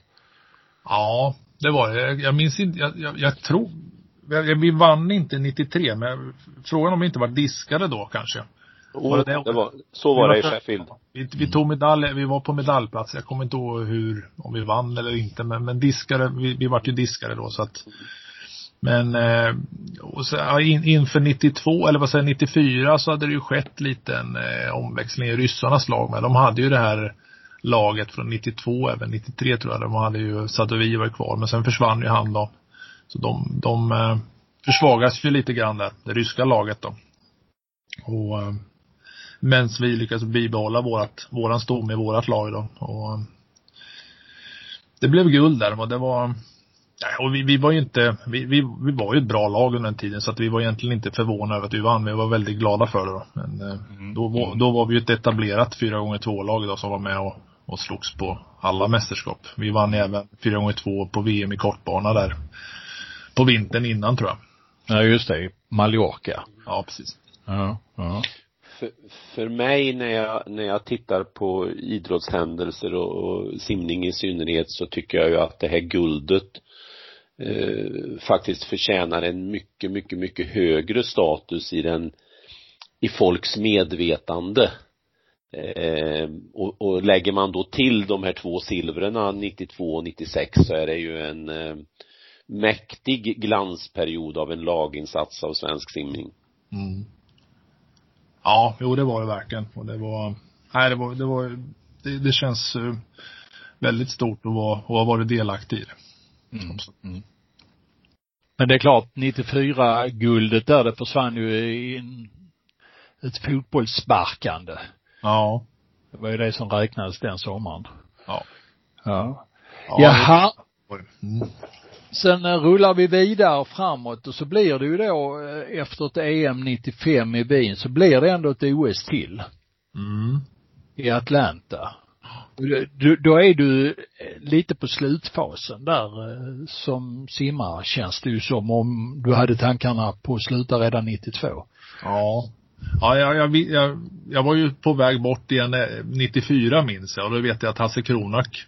S5: Ja, det var det. Jag, jag minns inte, jag, jag, jag tror, vi vann inte 93, men frågan om vi inte var diskade då kanske.
S2: Oh,
S5: det
S2: det, var, så var det i
S5: var-
S2: Sheffield.
S5: Vi, vi tog medalj, vi var på medaljplats. Jag kommer inte ihåg hur, om vi vann eller inte, men, men diskare, vi, vi vart ju diskare då så att men eh, och så, ja, in, inför 92, eller vad säger jag, 94 så hade det ju skett lite en eh, omväxling i ryssarnas lag med. De hade ju det här laget från 92, även 93 tror jag. De hade ju, Sadovi var kvar, men sen försvann ju han då. Så de, de eh, försvagas ju lite grann där, det ryska laget då. Och men vi lyckades bibehålla vårat, våran stomme i vårat lag då. Och eh, det blev guld där och det var och vi, vi var ju inte, vi, vi, vi var ju ett bra lag under den tiden så att vi var egentligen inte förvånade över att vi vann, vi var väldigt glada för det då. Men eh, då, var, då var vi ju ett etablerat 4 gånger 2 lag då som var med och, och slogs på alla mästerskap. Vi vann även 4 gånger 2 på VM i kortbana där. På vintern innan tror jag.
S1: Ja, just det. Mallorca.
S5: Ja, precis.
S1: Ja, ja.
S2: För, för mig när jag, när jag tittar på idrottshändelser och, och simning i synnerhet så tycker jag ju att det här guldet eh, faktiskt förtjänar en mycket, mycket, mycket högre status i den, i folks medvetande. Eh, och, och lägger man då till de här två silvrena 92 och 96 så är det ju en eh, mäktig glansperiod av en laginsats av svensk simning.
S5: Mm. Ja, jo det var det verkligen. Och det var, nej det var, det var, det, det känns eh, väldigt stort att vara, att ha varit delaktig i det.
S1: Mm. Mm. Men det är klart, 94 guldet där, det försvann ju i en, ett fotbollssparkande.
S5: Ja.
S1: Det var ju det som räknades den sommaren.
S5: Ja.
S1: Ja.
S5: ja
S1: Jaha.
S5: Mm.
S1: Sen eh, rullar vi vidare framåt och så blir det ju då eh, efter ett EM 95 i Wien så blir det ändå ett OS till
S5: Mm.
S1: i Atlanta. Du, då är du eh, lite på slutfasen där som simmare känns det ju som om du hade tankarna på att sluta redan 92.
S5: Ja. Ja, jag, jag, jag, jag var ju på väg bort igen eh, 94 minns jag och då vet jag att Hasse Kronak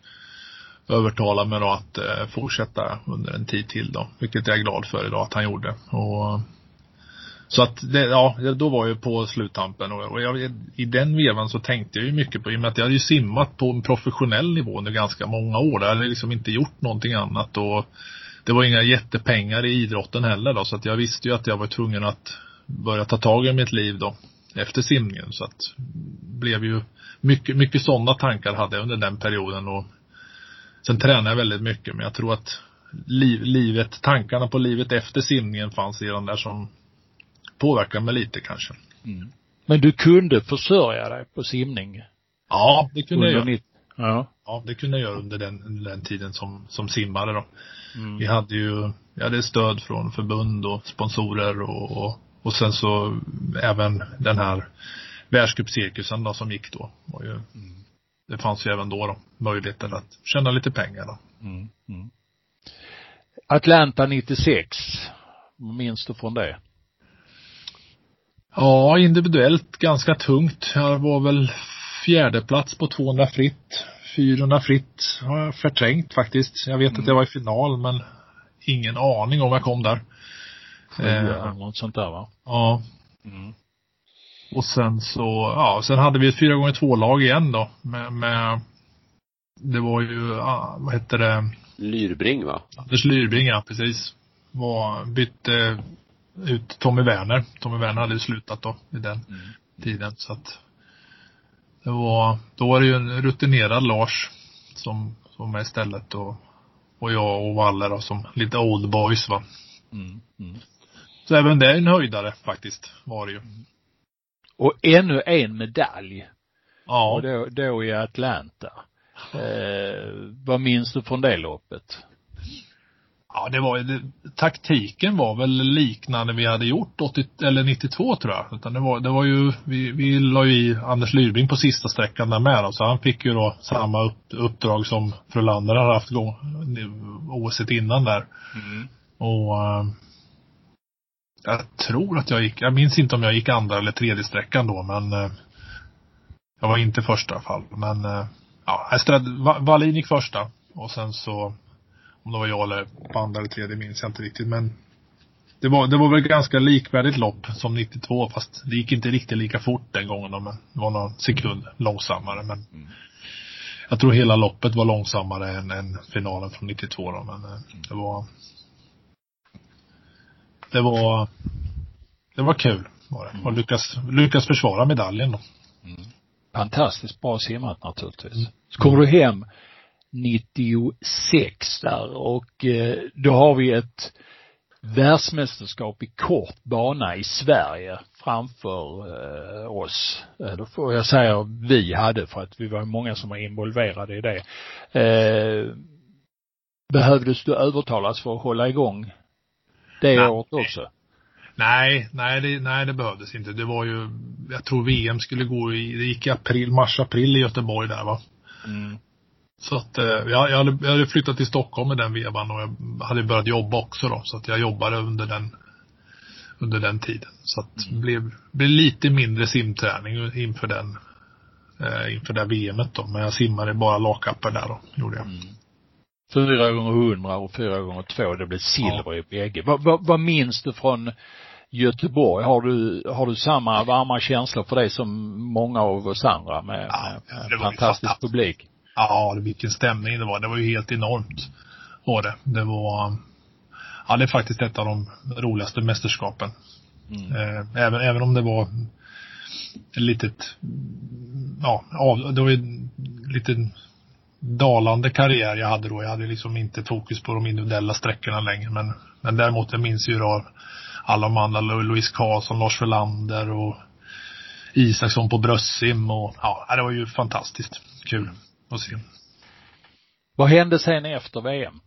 S5: övertalade mig då att eh, fortsätta under en tid till då. Vilket jag är glad för idag att han gjorde. Och så att det, ja, då var jag på sluttampen och, och jag, i den vevan så tänkte jag ju mycket på, i och med att jag hade ju simmat på en professionell nivå under ganska många år. Jag hade liksom inte gjort någonting annat och det var inga jättepengar i idrotten heller då, så att jag visste ju att jag var tvungen att börja ta tag i mitt liv då efter simningen så att blev ju mycket, mycket sådana tankar hade jag under den perioden och sen tränade jag väldigt mycket men jag tror att liv, livet, tankarna på livet efter simningen fanns redan där som påverkade mig lite kanske.
S1: Mm. Men du kunde försörja dig på simning?
S5: Ja, det kunde jag
S1: under
S5: göra.
S1: mitt, ja.
S5: Ja, det kunde jag göra under den, under den tiden som, som simmare då.
S1: Mm.
S5: Vi hade ju, vi hade stöd från förbund och sponsorer och, och, och sen så även den här världscupcirkusen då som gick då. Var ju, Det fanns ju även då, då möjligheten att tjäna lite pengar då.
S1: Mm. Mm. Atlanta 96. Vad minns du från det?
S5: Ja, individuellt ganska tungt. Jag var väl fjärde plats på 200 fritt. 400 fritt har jag förträngt faktiskt. Jag vet att jag var i final men ingen aning om jag kom där.
S1: Sjua
S5: Eh.
S1: något sånt där va?
S5: Ja,
S1: Mm.
S5: Och sen så, ja, sen hade vi ett 4 gånger 2 lag igen då. Med, med, det var ju, ah, vad hette det,
S2: Lyrbring va?
S5: Anders Lyrbring, ja precis. Var, bytte ut Tommy Werner. Tommy Werner hade ju slutat då i den
S1: Mm.
S5: tiden så att Det var, då var det ju en rutinerad Lars som, som var istället och, och jag och Valle då som lite old boys va.
S1: Mm. Mm.
S5: Så även det är en höjdare faktiskt, var det ju.
S1: Och ännu en medalj.
S5: Ja.
S1: Och då, då i Atlanta. Eh, vad minns du från det loppet?
S5: Ja, det var det, taktiken var väl liknande vi hade gjort 80, eller 92 tror jag. Utan det var, det var ju, vi, vi la ju i Anders Lyrbring på sista sträckan där med då, så han fick ju då samma upp, uppdrag som Frölander hade haft gång, OS innan där.
S1: Mm.
S5: Och uh, jag tror att jag gick, jag minns inte om jag gick andra eller tredje sträckan då men uh, jag var inte första i alla fall. Men uh, ja, Estrad, Wallin gick första och sen så om det var jag eller på andra eller tredje minns jag inte riktigt men det var, det var väl ganska likvärdigt lopp som 92 fast det gick inte riktigt lika fort den gången men det var någon sekund långsammare men mm. Jag tror hela loppet var långsammare än, än finalen från 92 då men mm. det var det var Det var kul var det. Och lyckas, lyckas försvara medaljen då.
S1: Mm. Fantastiskt bra simmat naturligtvis. Mm. Så kommer du hem 96 där och eh, då har vi ett världsmästerskap i kort bana i Sverige framför eh, oss. Eh, då får jag säga vi hade för att vi var många som var involverade i det. Eh, behövdes du övertalas för att hålla igång det nej. året också?
S5: Nej, nej det, nej det behövdes inte. Det var ju, jag tror VM skulle gå i, det gick i april, mars, april i Göteborg där va. Mm. Så att, eh, jag, jag, hade, jag hade flyttat till Stockholm med den vevan och jag hade börjat jobba också då. Så att jag jobbade under den, under den tiden. Så att det mm. blev, blev lite mindre simträning inför den, eh, inför det VMet då. Men jag simmade bara lakappar där då, gjorde jag. Mm.
S1: Fyra gånger hundra och fyra gånger två, det blev silver ja. i bägge. Vad, vad, vad minns du från Göteborg, har du, har du samma varma känslor för det som många av oss andra med, ja, med, fantastisk publik?
S5: Ja, vilken stämning det var. Det var ju helt enormt. Var det. Det var, ja det är faktiskt ett av de roligaste mästerskapen. Mm. Eh, även, även om det var ett litet, ja, det var ju lite dalande karriär jag hade då. Jag hade liksom inte fokus på de individuella sträckorna längre. Men, men däremot jag minns ju då alla de andra, Louise Karlsson, Lars Verlander och Isaksson på bröstsim och ja, det var ju fantastiskt kul att se.
S1: Vad hände sen efter VM?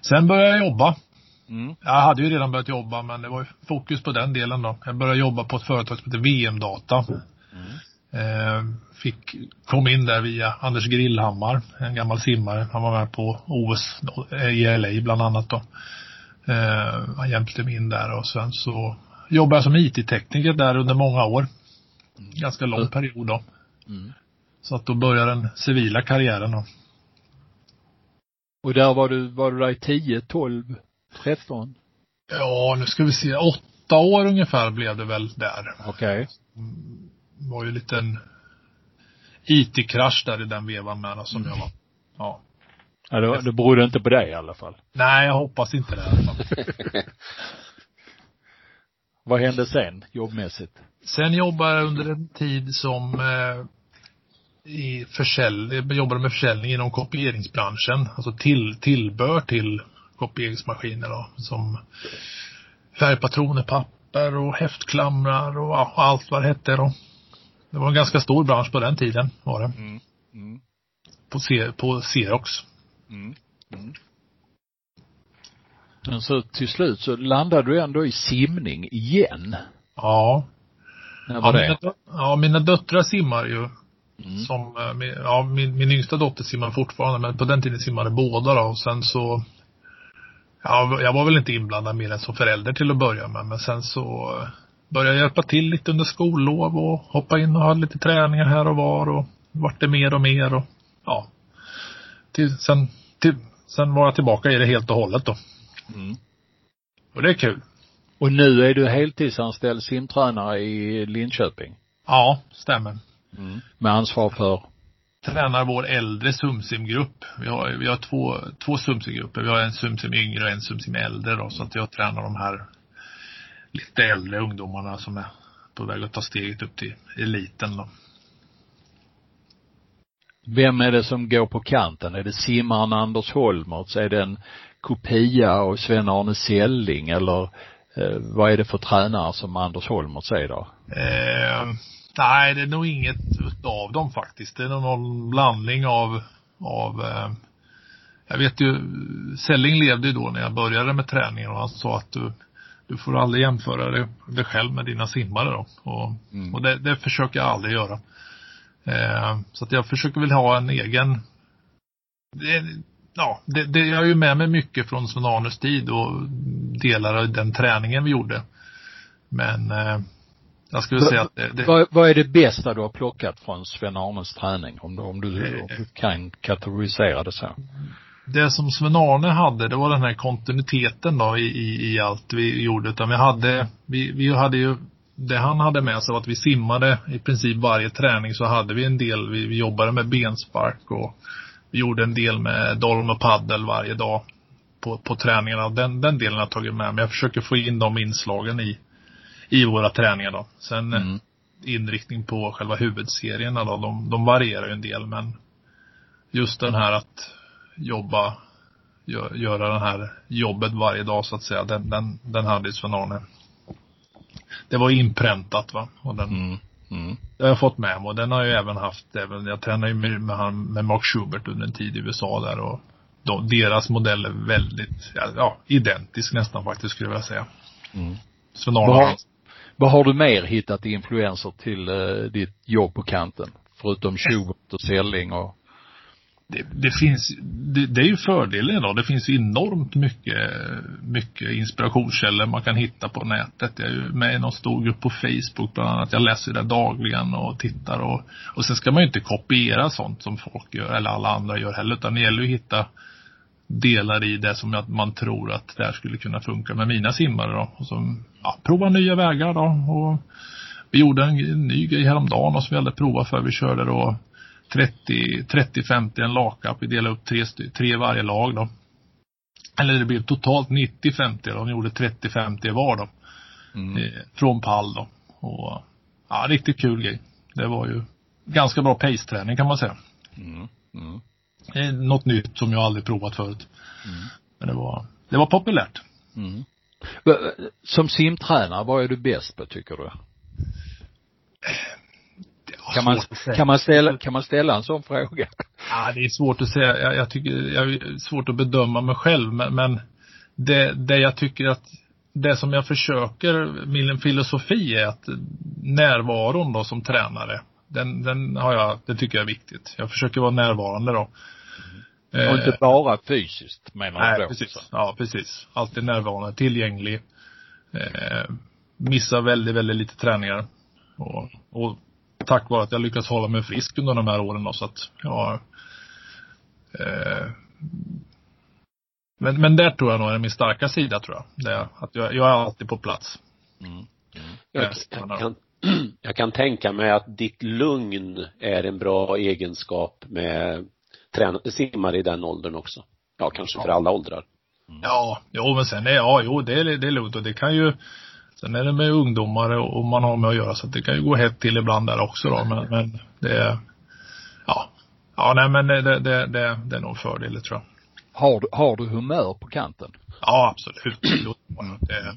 S5: Sen började jag jobba. Mm. Jag hade ju redan börjat jobba men det var ju fokus på den delen då. Jag började jobba på ett företag som heter VM-data. Mm. Eh, fick, kom in där via Anders Grillhammar, en gammal simmare. Han var med på OS i LA bland annat då. Eh, han hjälpte mig in där och sen så jobbade jag som IT-tekniker där under många år. Mm. Ganska lång period då. Mm. Så att då börjar den civila karriären då.
S1: Och där var du, var du där i 10, 12, 13?
S5: Ja, nu ska vi se. Åtta år ungefär blev det väl där.
S1: Okej. Okay.
S5: Var ju en liten IT-krasch där i den vevan med som mm. jag var. Ja.
S1: Ja, det, det berodde inte på dig i alla fall.
S5: Nej, jag hoppas inte det i alla fall.
S1: Vad hände sen, jobbmässigt?
S5: Sen jobbade jag under en tid som eh, i försäljning, jobbade med försäljning inom kopieringsbranschen. Alltså till, tillbör till kopieringsmaskiner då. Som färgpatroner, papper och häftklamrar och ja, allt vad det hette då. Det var en ganska stor bransch på den tiden var det. Mm. Mm. På, C, på Xerox. Mm. Mm.
S1: Men så till slut så landade du ändå i simning igen.
S5: Ja.
S1: När var
S5: ja, det? Mina, ja, mina döttrar simmar ju Mm. Som, eh, ja, min, min yngsta dotter simmar fortfarande, men på den tiden simmade båda då. Och sen så, ja, jag var väl inte inblandad mer än som förälder till att börja med. Men sen så eh, började hjälpa till lite under skollov och hoppa in och ha lite träningar här och var och vart det mer och mer och ja. Till, sen, till, sen var jag tillbaka i det helt och hållet då. Mm. Och det är kul.
S1: Och nu är du heltidsanställd simtränare i Linköping?
S5: Ja, stämmer.
S1: Mm. Med ansvar för?
S5: Tränar vår äldre sumsimgrupp. Vi har, vi har två, två sumsimgrupper. Vi har en sumsim yngre och en sumsim äldre då. Så att jag tränar de här lite äldre ungdomarna som är på väg att ta steget upp till eliten då.
S1: Vem är det som går på kanten? Är det simmaren Anders Holmertz? Är det en kopia av Sven-Arne Selling eller eh, vad är det för tränare som Anders Holmertz är då?
S5: Eh, nej, det är nog inget av dem faktiskt. Det är nog någon blandning av, av eh, jag vet ju, Selling levde ju då när jag började med träningen och han sa att du, du får aldrig jämföra dig, dig själv med dina simmare då. Och, mm. och det, det, försöker jag aldrig göra. Eh, så att jag försöker väl ha en egen det, ja, det, det, jag är ju med mig mycket från Sven-Arnes tid och delar av den träningen vi gjorde. Men eh, jag skulle säga att det, det...
S1: Vad, vad, är det bästa du har plockat från Sven-Arnes träning? Om du, om du, om du kan kategorisera det så.
S5: Det som Sven-Arne hade, det var den här kontinuiteten då i, i, i allt vi gjorde. Utan vi hade, vi, vi hade ju det han hade med sig var att vi simmade i princip varje träning så hade vi en del, vi, vi jobbade med benspark och vi gjorde en del med dolm och paddel varje dag på, på träningarna. Den, den delen har jag tagit med mig. Jag försöker få in de inslagen i, i våra träningar då. Sen eh, mm. inriktning på själva huvudserierna då, de, de varierar ju en del men just den här att jobba, gö, göra det här jobbet varje dag så att säga, den, den, den hade Sven-Arne det var inpräntat va. Och den, mm. Mm. Det har jag fått med mig och den har jag även haft, även, jag tränade ju med, med, han, med Mark Schubert under en tid i USA där och de, deras modell är väldigt, ja, ja identisk nästan faktiskt skulle jag vilja säga. Mm.
S1: Sven vad, har, du mer hittat influenser till uh, ditt jobb på kanten? Förutom Schubert och Selling och
S5: det, det finns, det, det, är ju fördelen idag. Det finns enormt mycket, mycket inspirationskällor man kan hitta på nätet. Jag är ju med i någon stor grupp på Facebook bland annat. Jag läser det dagligen och tittar och, och sen ska man ju inte kopiera sånt som folk gör eller alla andra gör heller utan det gäller ju att hitta delar i det som man tror att det här skulle kunna funka med mina simmare då. Och så, ja, prova nya vägar då och vi gjorde en, ny grej häromdagen och som vi aldrig provat för. Vi körde då 30, 30, 50 en lagkapp. Vi delade upp tre, tre varje lag då. Eller det blev totalt 90, 50 då. De gjorde 30, 50 var då. Mm. Eh, från pall då. Och, ja, riktigt kul grej. Det var ju ganska bra pace-träning kan man säga. Mm. Mm. Det är något nytt som jag aldrig provat förut. Mm. Men det var, det var populärt. Mm.
S1: Som simtränare, vad är du bäst på tycker du? Kan man, kan man ställa, kan man ställa en sån fråga?
S5: Ja, det är svårt att säga. Jag, jag tycker, jag är svårt att bedöma mig själv men, men det, det jag tycker att det som jag försöker, min filosofi är att närvaron då som tränare, den, den har jag, det tycker jag är viktigt. Jag försöker vara närvarande då.
S1: Mm. Och inte bara fysiskt menar
S5: du Nej, precis. Ja, precis. Alltid närvarande, tillgänglig. Eh, missar väldigt, väldigt lite träningar. Och, och tack vare att jag lyckats hålla mig frisk under de här åren då, så att ja, eh, men, men där tror jag nog är min starka sida tror jag. Det är att jag, jag är alltid på plats. Mm. Mm.
S2: Jag, jag, kan, jag kan tänka mig att ditt lugn är en bra egenskap med trän simmare i den åldern också. Ja, kanske ja. för alla åldrar.
S5: Mm. Ja, jo men sen är, ja, jo det är, det är lugnt och det kan ju Sen är det med ungdomar och man har med att göra så att det kan ju gå hett till ibland där också då men, men det är, ja. Ja nej men det, det, det, det, det är nog en fördel tror jag.
S1: Har du, har du humör på kanten?
S5: Ja absolut. det är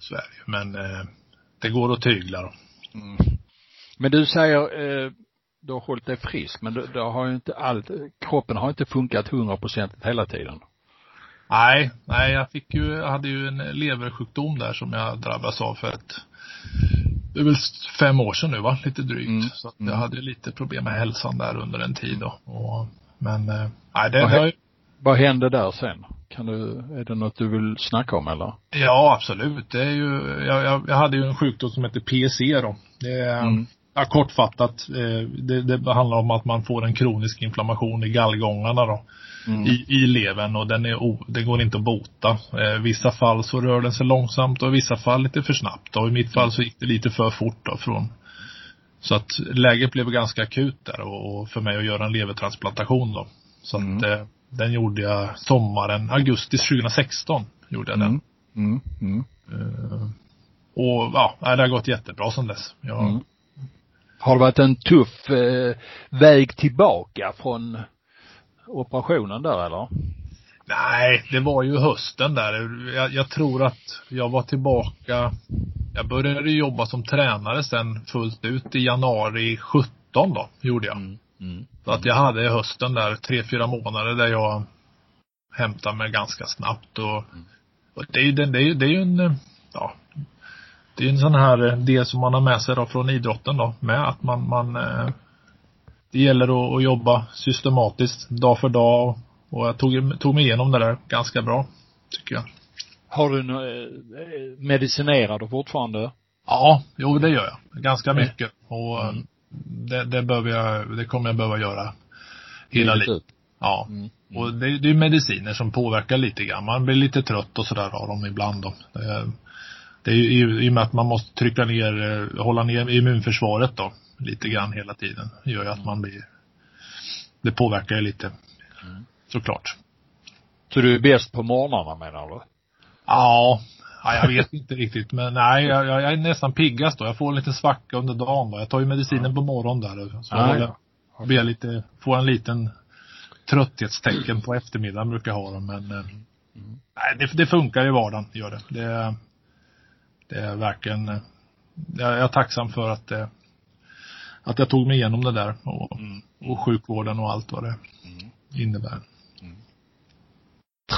S5: Sverige. Men eh, det går att tygla då. Mm.
S1: Men du säger, eh, du har hållit dig frisk men det, det har ju inte allt, kroppen har inte funkat hundraprocentigt hela tiden.
S5: Nej, nej jag fick ju, jag hade ju en leversjukdom där som jag drabbades av för ett, det är väl fem år sedan nu va, lite drygt. Mm. Så att jag mm. hade lite problem med hälsan där under en tid då. Och, men, eh, nej det,
S1: det vad hände där sen? Kan du, är det något du vill snacka om eller?
S5: Ja absolut. Det är ju, jag, jag, jag hade ju en sjukdom som heter PSC då. Det är, mm. Ja, kortfattat, eh, det, det handlar om att man får en kronisk inflammation i gallgångarna då mm. i, i levern och den är o, det går inte att bota. Eh, vissa fall så rör den sig långsamt och i vissa fall lite för snabbt. Och i mitt fall så gick det lite för fort då från så att läget blev ganska akut där och, och för mig att göra en levertransplantation då. Så mm. att eh, den gjorde jag sommaren, augusti 2016 gjorde jag den. Mm. Mm. Uh, och ja, det har gått jättebra sedan dess. Jag,
S1: mm. Har det varit en tuff eh, väg tillbaka från operationen där eller?
S5: Nej, det var ju hösten där. Jag, jag, tror att jag var tillbaka, jag började jobba som tränare sen fullt ut i januari 17 då, gjorde jag. Mm. Mm. Så att jag hade hösten där, tre, fyra månader där jag hämtade mig ganska snabbt och, mm. och det är ju, det, det är, det är ju en, ja, det är en sån här del som man har med sig då från idrotten då med att man, man eh, det gäller att, jobba systematiskt dag för dag och jag tog, tog mig igenom det där ganska bra, tycker jag.
S1: Har du eh, medicinerar du fortfarande?
S5: Ja, jo det gör jag. Ganska mycket. Och mm. det, det behöver jag, det kommer jag behöva göra hela livet. Ja. Mm. Och det, det är mediciner som påverkar lite grann. Man blir lite trött och sådär av dem ibland då. Det, är ju i och med att man måste trycka ner, eh, hålla ner immunförsvaret då lite grann hela tiden. Det gör ju att man blir, det påverkar ju lite. Mm. Såklart.
S1: Så du är bäst på morgnarna menar du?
S5: Ja, ja jag vet inte riktigt men nej jag, jag, är nästan piggast då. Jag får en liten svacka under dagen då. Jag tar ju medicinen på morgonen där. Så ja, jag ja. blir lite, får en liten trötthetstecken på eftermiddagen brukar jag ha dem men mm. nej det, det, funkar i vardagen, gör det. Det, det är verkligen, jag är tacksam för att det, att jag tog mig igenom det där och, mm. och sjukvården och allt vad det mm. innebär. Mm.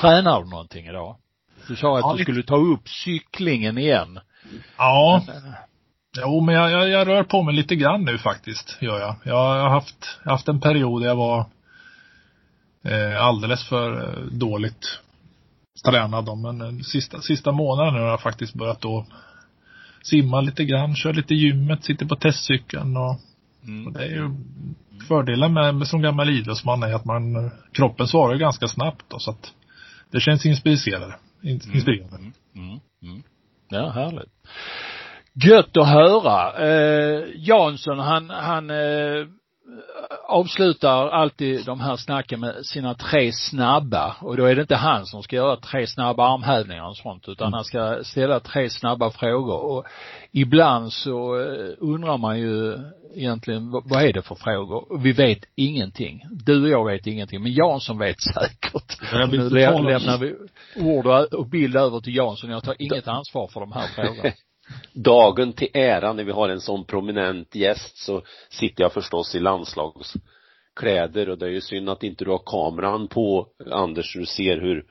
S1: Tränar du någonting idag? Du sa att ja, du skulle ta upp cyklingen igen.
S5: Ja. Men, Jo, men jag, jag, jag, rör på mig lite grann nu faktiskt, gör jag. Jag har haft, haft en period där jag var eh, alldeles för eh, dåligt tränad då. Men eh, sista, sista månaden nu har jag faktiskt börjat då simma lite grann, kör lite gymmet, sitter på testcykeln och, mm. och det är ju fördelen med, med som gammal idrottsman är att man, kroppen svarar ganska snabbt då, så att det känns inspirerande. Mm. Inspirerande. Mm. Mm.
S1: Mm. Ja, härligt. Gött att höra. Eh, Jansson han, han eh, avslutar alltid de här snacken med sina tre snabba och då är det inte han som ska göra tre snabba armhävningar och sånt utan mm. han ska ställa tre snabba frågor och ibland så eh, undrar man ju egentligen vad är det för frågor? Vi vet ingenting. Du och jag vet ingenting men Jansson vet säkert. Nu lämnar vi ord och bild över till Jansson. Jag tar inget ansvar för de här frågorna.
S2: dagen till ära när vi har en sån prominent gäst så sitter jag förstås i landslagskläder och det är ju synd att inte du har kameran på Anders så du ser hur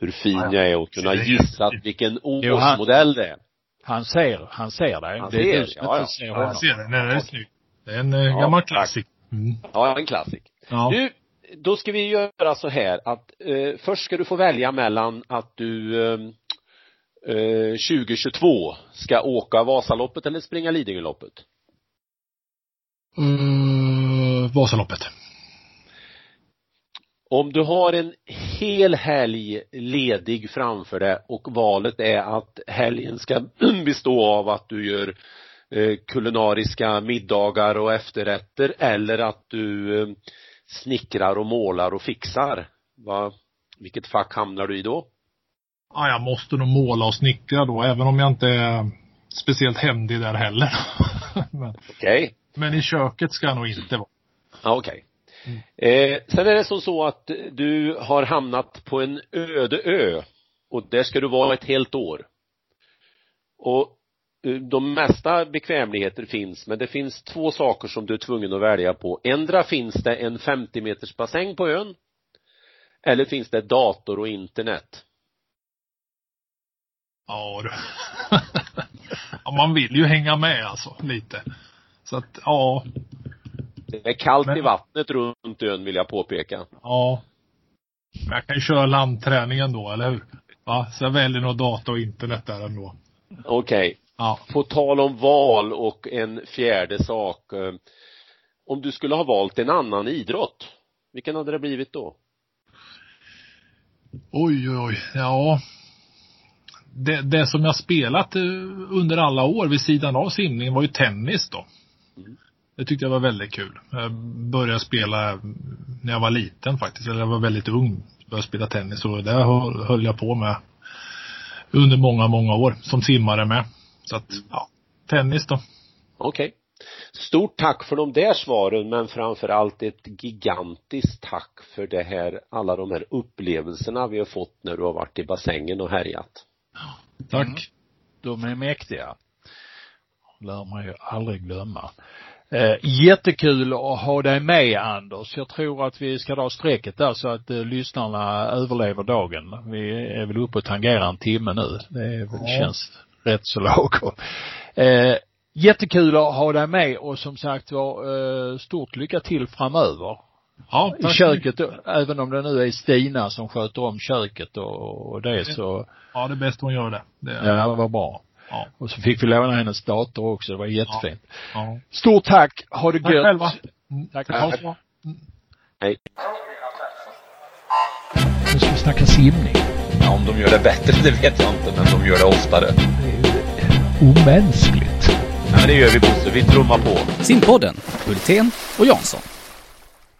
S2: hur fin jag är och kunna gissa vilken årsmodell det är.
S1: Han ser, han ser dig.
S2: Han
S1: det
S2: ser, det, ja, ja. Ser
S5: han ser det. Nej, det är snyggt. Det är en eh, ja, gammal klassik.
S2: Mm. Ja, en klassik. Ja. Du, då ska vi göra så här att eh, först ska du få välja mellan att du eh, 2022 eh, ska åka Vasaloppet eller springa Lidingöloppet?
S5: Mm, Vasaloppet.
S2: Om du har en hel helg ledig framför dig och valet är att helgen ska bestå av att du gör eh, kulinariska middagar och efterrätter eller att du eh, snickrar och målar och fixar. Va, vilket fack hamnar du i då?
S5: Ja, jag måste nog måla och snickra då, även om jag inte är speciellt händig där heller.
S2: men, Okej. Okay.
S5: men i köket ska jag nog inte vara.
S2: Ja, okej. Okay. Mm. Eh, sen är det som så att du har hamnat på en öde ö och där ska du vara ett helt år. Och eh, de mesta bekvämligheter finns, men det finns två saker som du är tvungen att välja på. Ändra finns det en 50 meters bassäng på ön eller finns det dator och internet.
S5: Ja du. ja, man vill ju hänga med alltså, lite. Så att, ja.
S2: Det är kallt Men... i vattnet runt ön vill jag påpeka.
S5: Ja. Men jag kan ju köra landträningen då, eller hur? Va? Så jag väljer nog data och internet där ändå.
S2: Okej. Okay. Ja. På tal om val och en fjärde sak. Eh, om du skulle ha valt en annan idrott, vilken hade det blivit då?
S5: Oj, oj, oj. Ja, det, det som jag spelat eh, under alla år vid sidan av simningen var ju tennis då. Det tyckte jag var väldigt kul. Jag började spela när jag var liten faktiskt, eller jag var väldigt ung. Började spela tennis och det höll jag på med under många, många år som simmare med. Så att, mm. ja, tennis då.
S2: Okej. Okay. Stort tack för de där svaren men framför allt ett gigantiskt tack för det här, alla de här upplevelserna vi har fått när du har varit i bassängen och härjat.
S5: Tack.
S1: Mm. De är mäktiga. Lär man ju aldrig glömma. Eh, jättekul att ha dig med Anders. Jag tror att vi ska dra strecket där så att eh, lyssnarna överlever dagen. Vi är väl uppe och tangerar en timme nu. Det är väl,
S5: Ja.
S1: känns rätt så lagom. Eh, jättekul att ha dig med och som sagt var eh, stort lycka till framöver.
S5: Ja,
S1: I köket, även om det nu är Stina som sköter om köket och, och det så,
S5: Ja, det är bäst hon gör det. det är,
S1: ja det var bra.
S5: Ja.
S1: Och så fick vi låna hennes dator också, det var jättefint.
S5: ja.
S1: Stort tack, ha det
S5: Tack
S1: gött.
S5: själva. Mm.
S1: Tack.
S5: Det bra.
S2: Hej.
S1: Nu ska vi snacka simning.
S4: Ja, om de gör det bättre, det vet jag inte, men de gör det oftare.
S1: Det är ju omänskligt.
S4: Ja, men det gör vi Bosse, vi trummar på.
S3: Simpodden, Hultén och Jansson.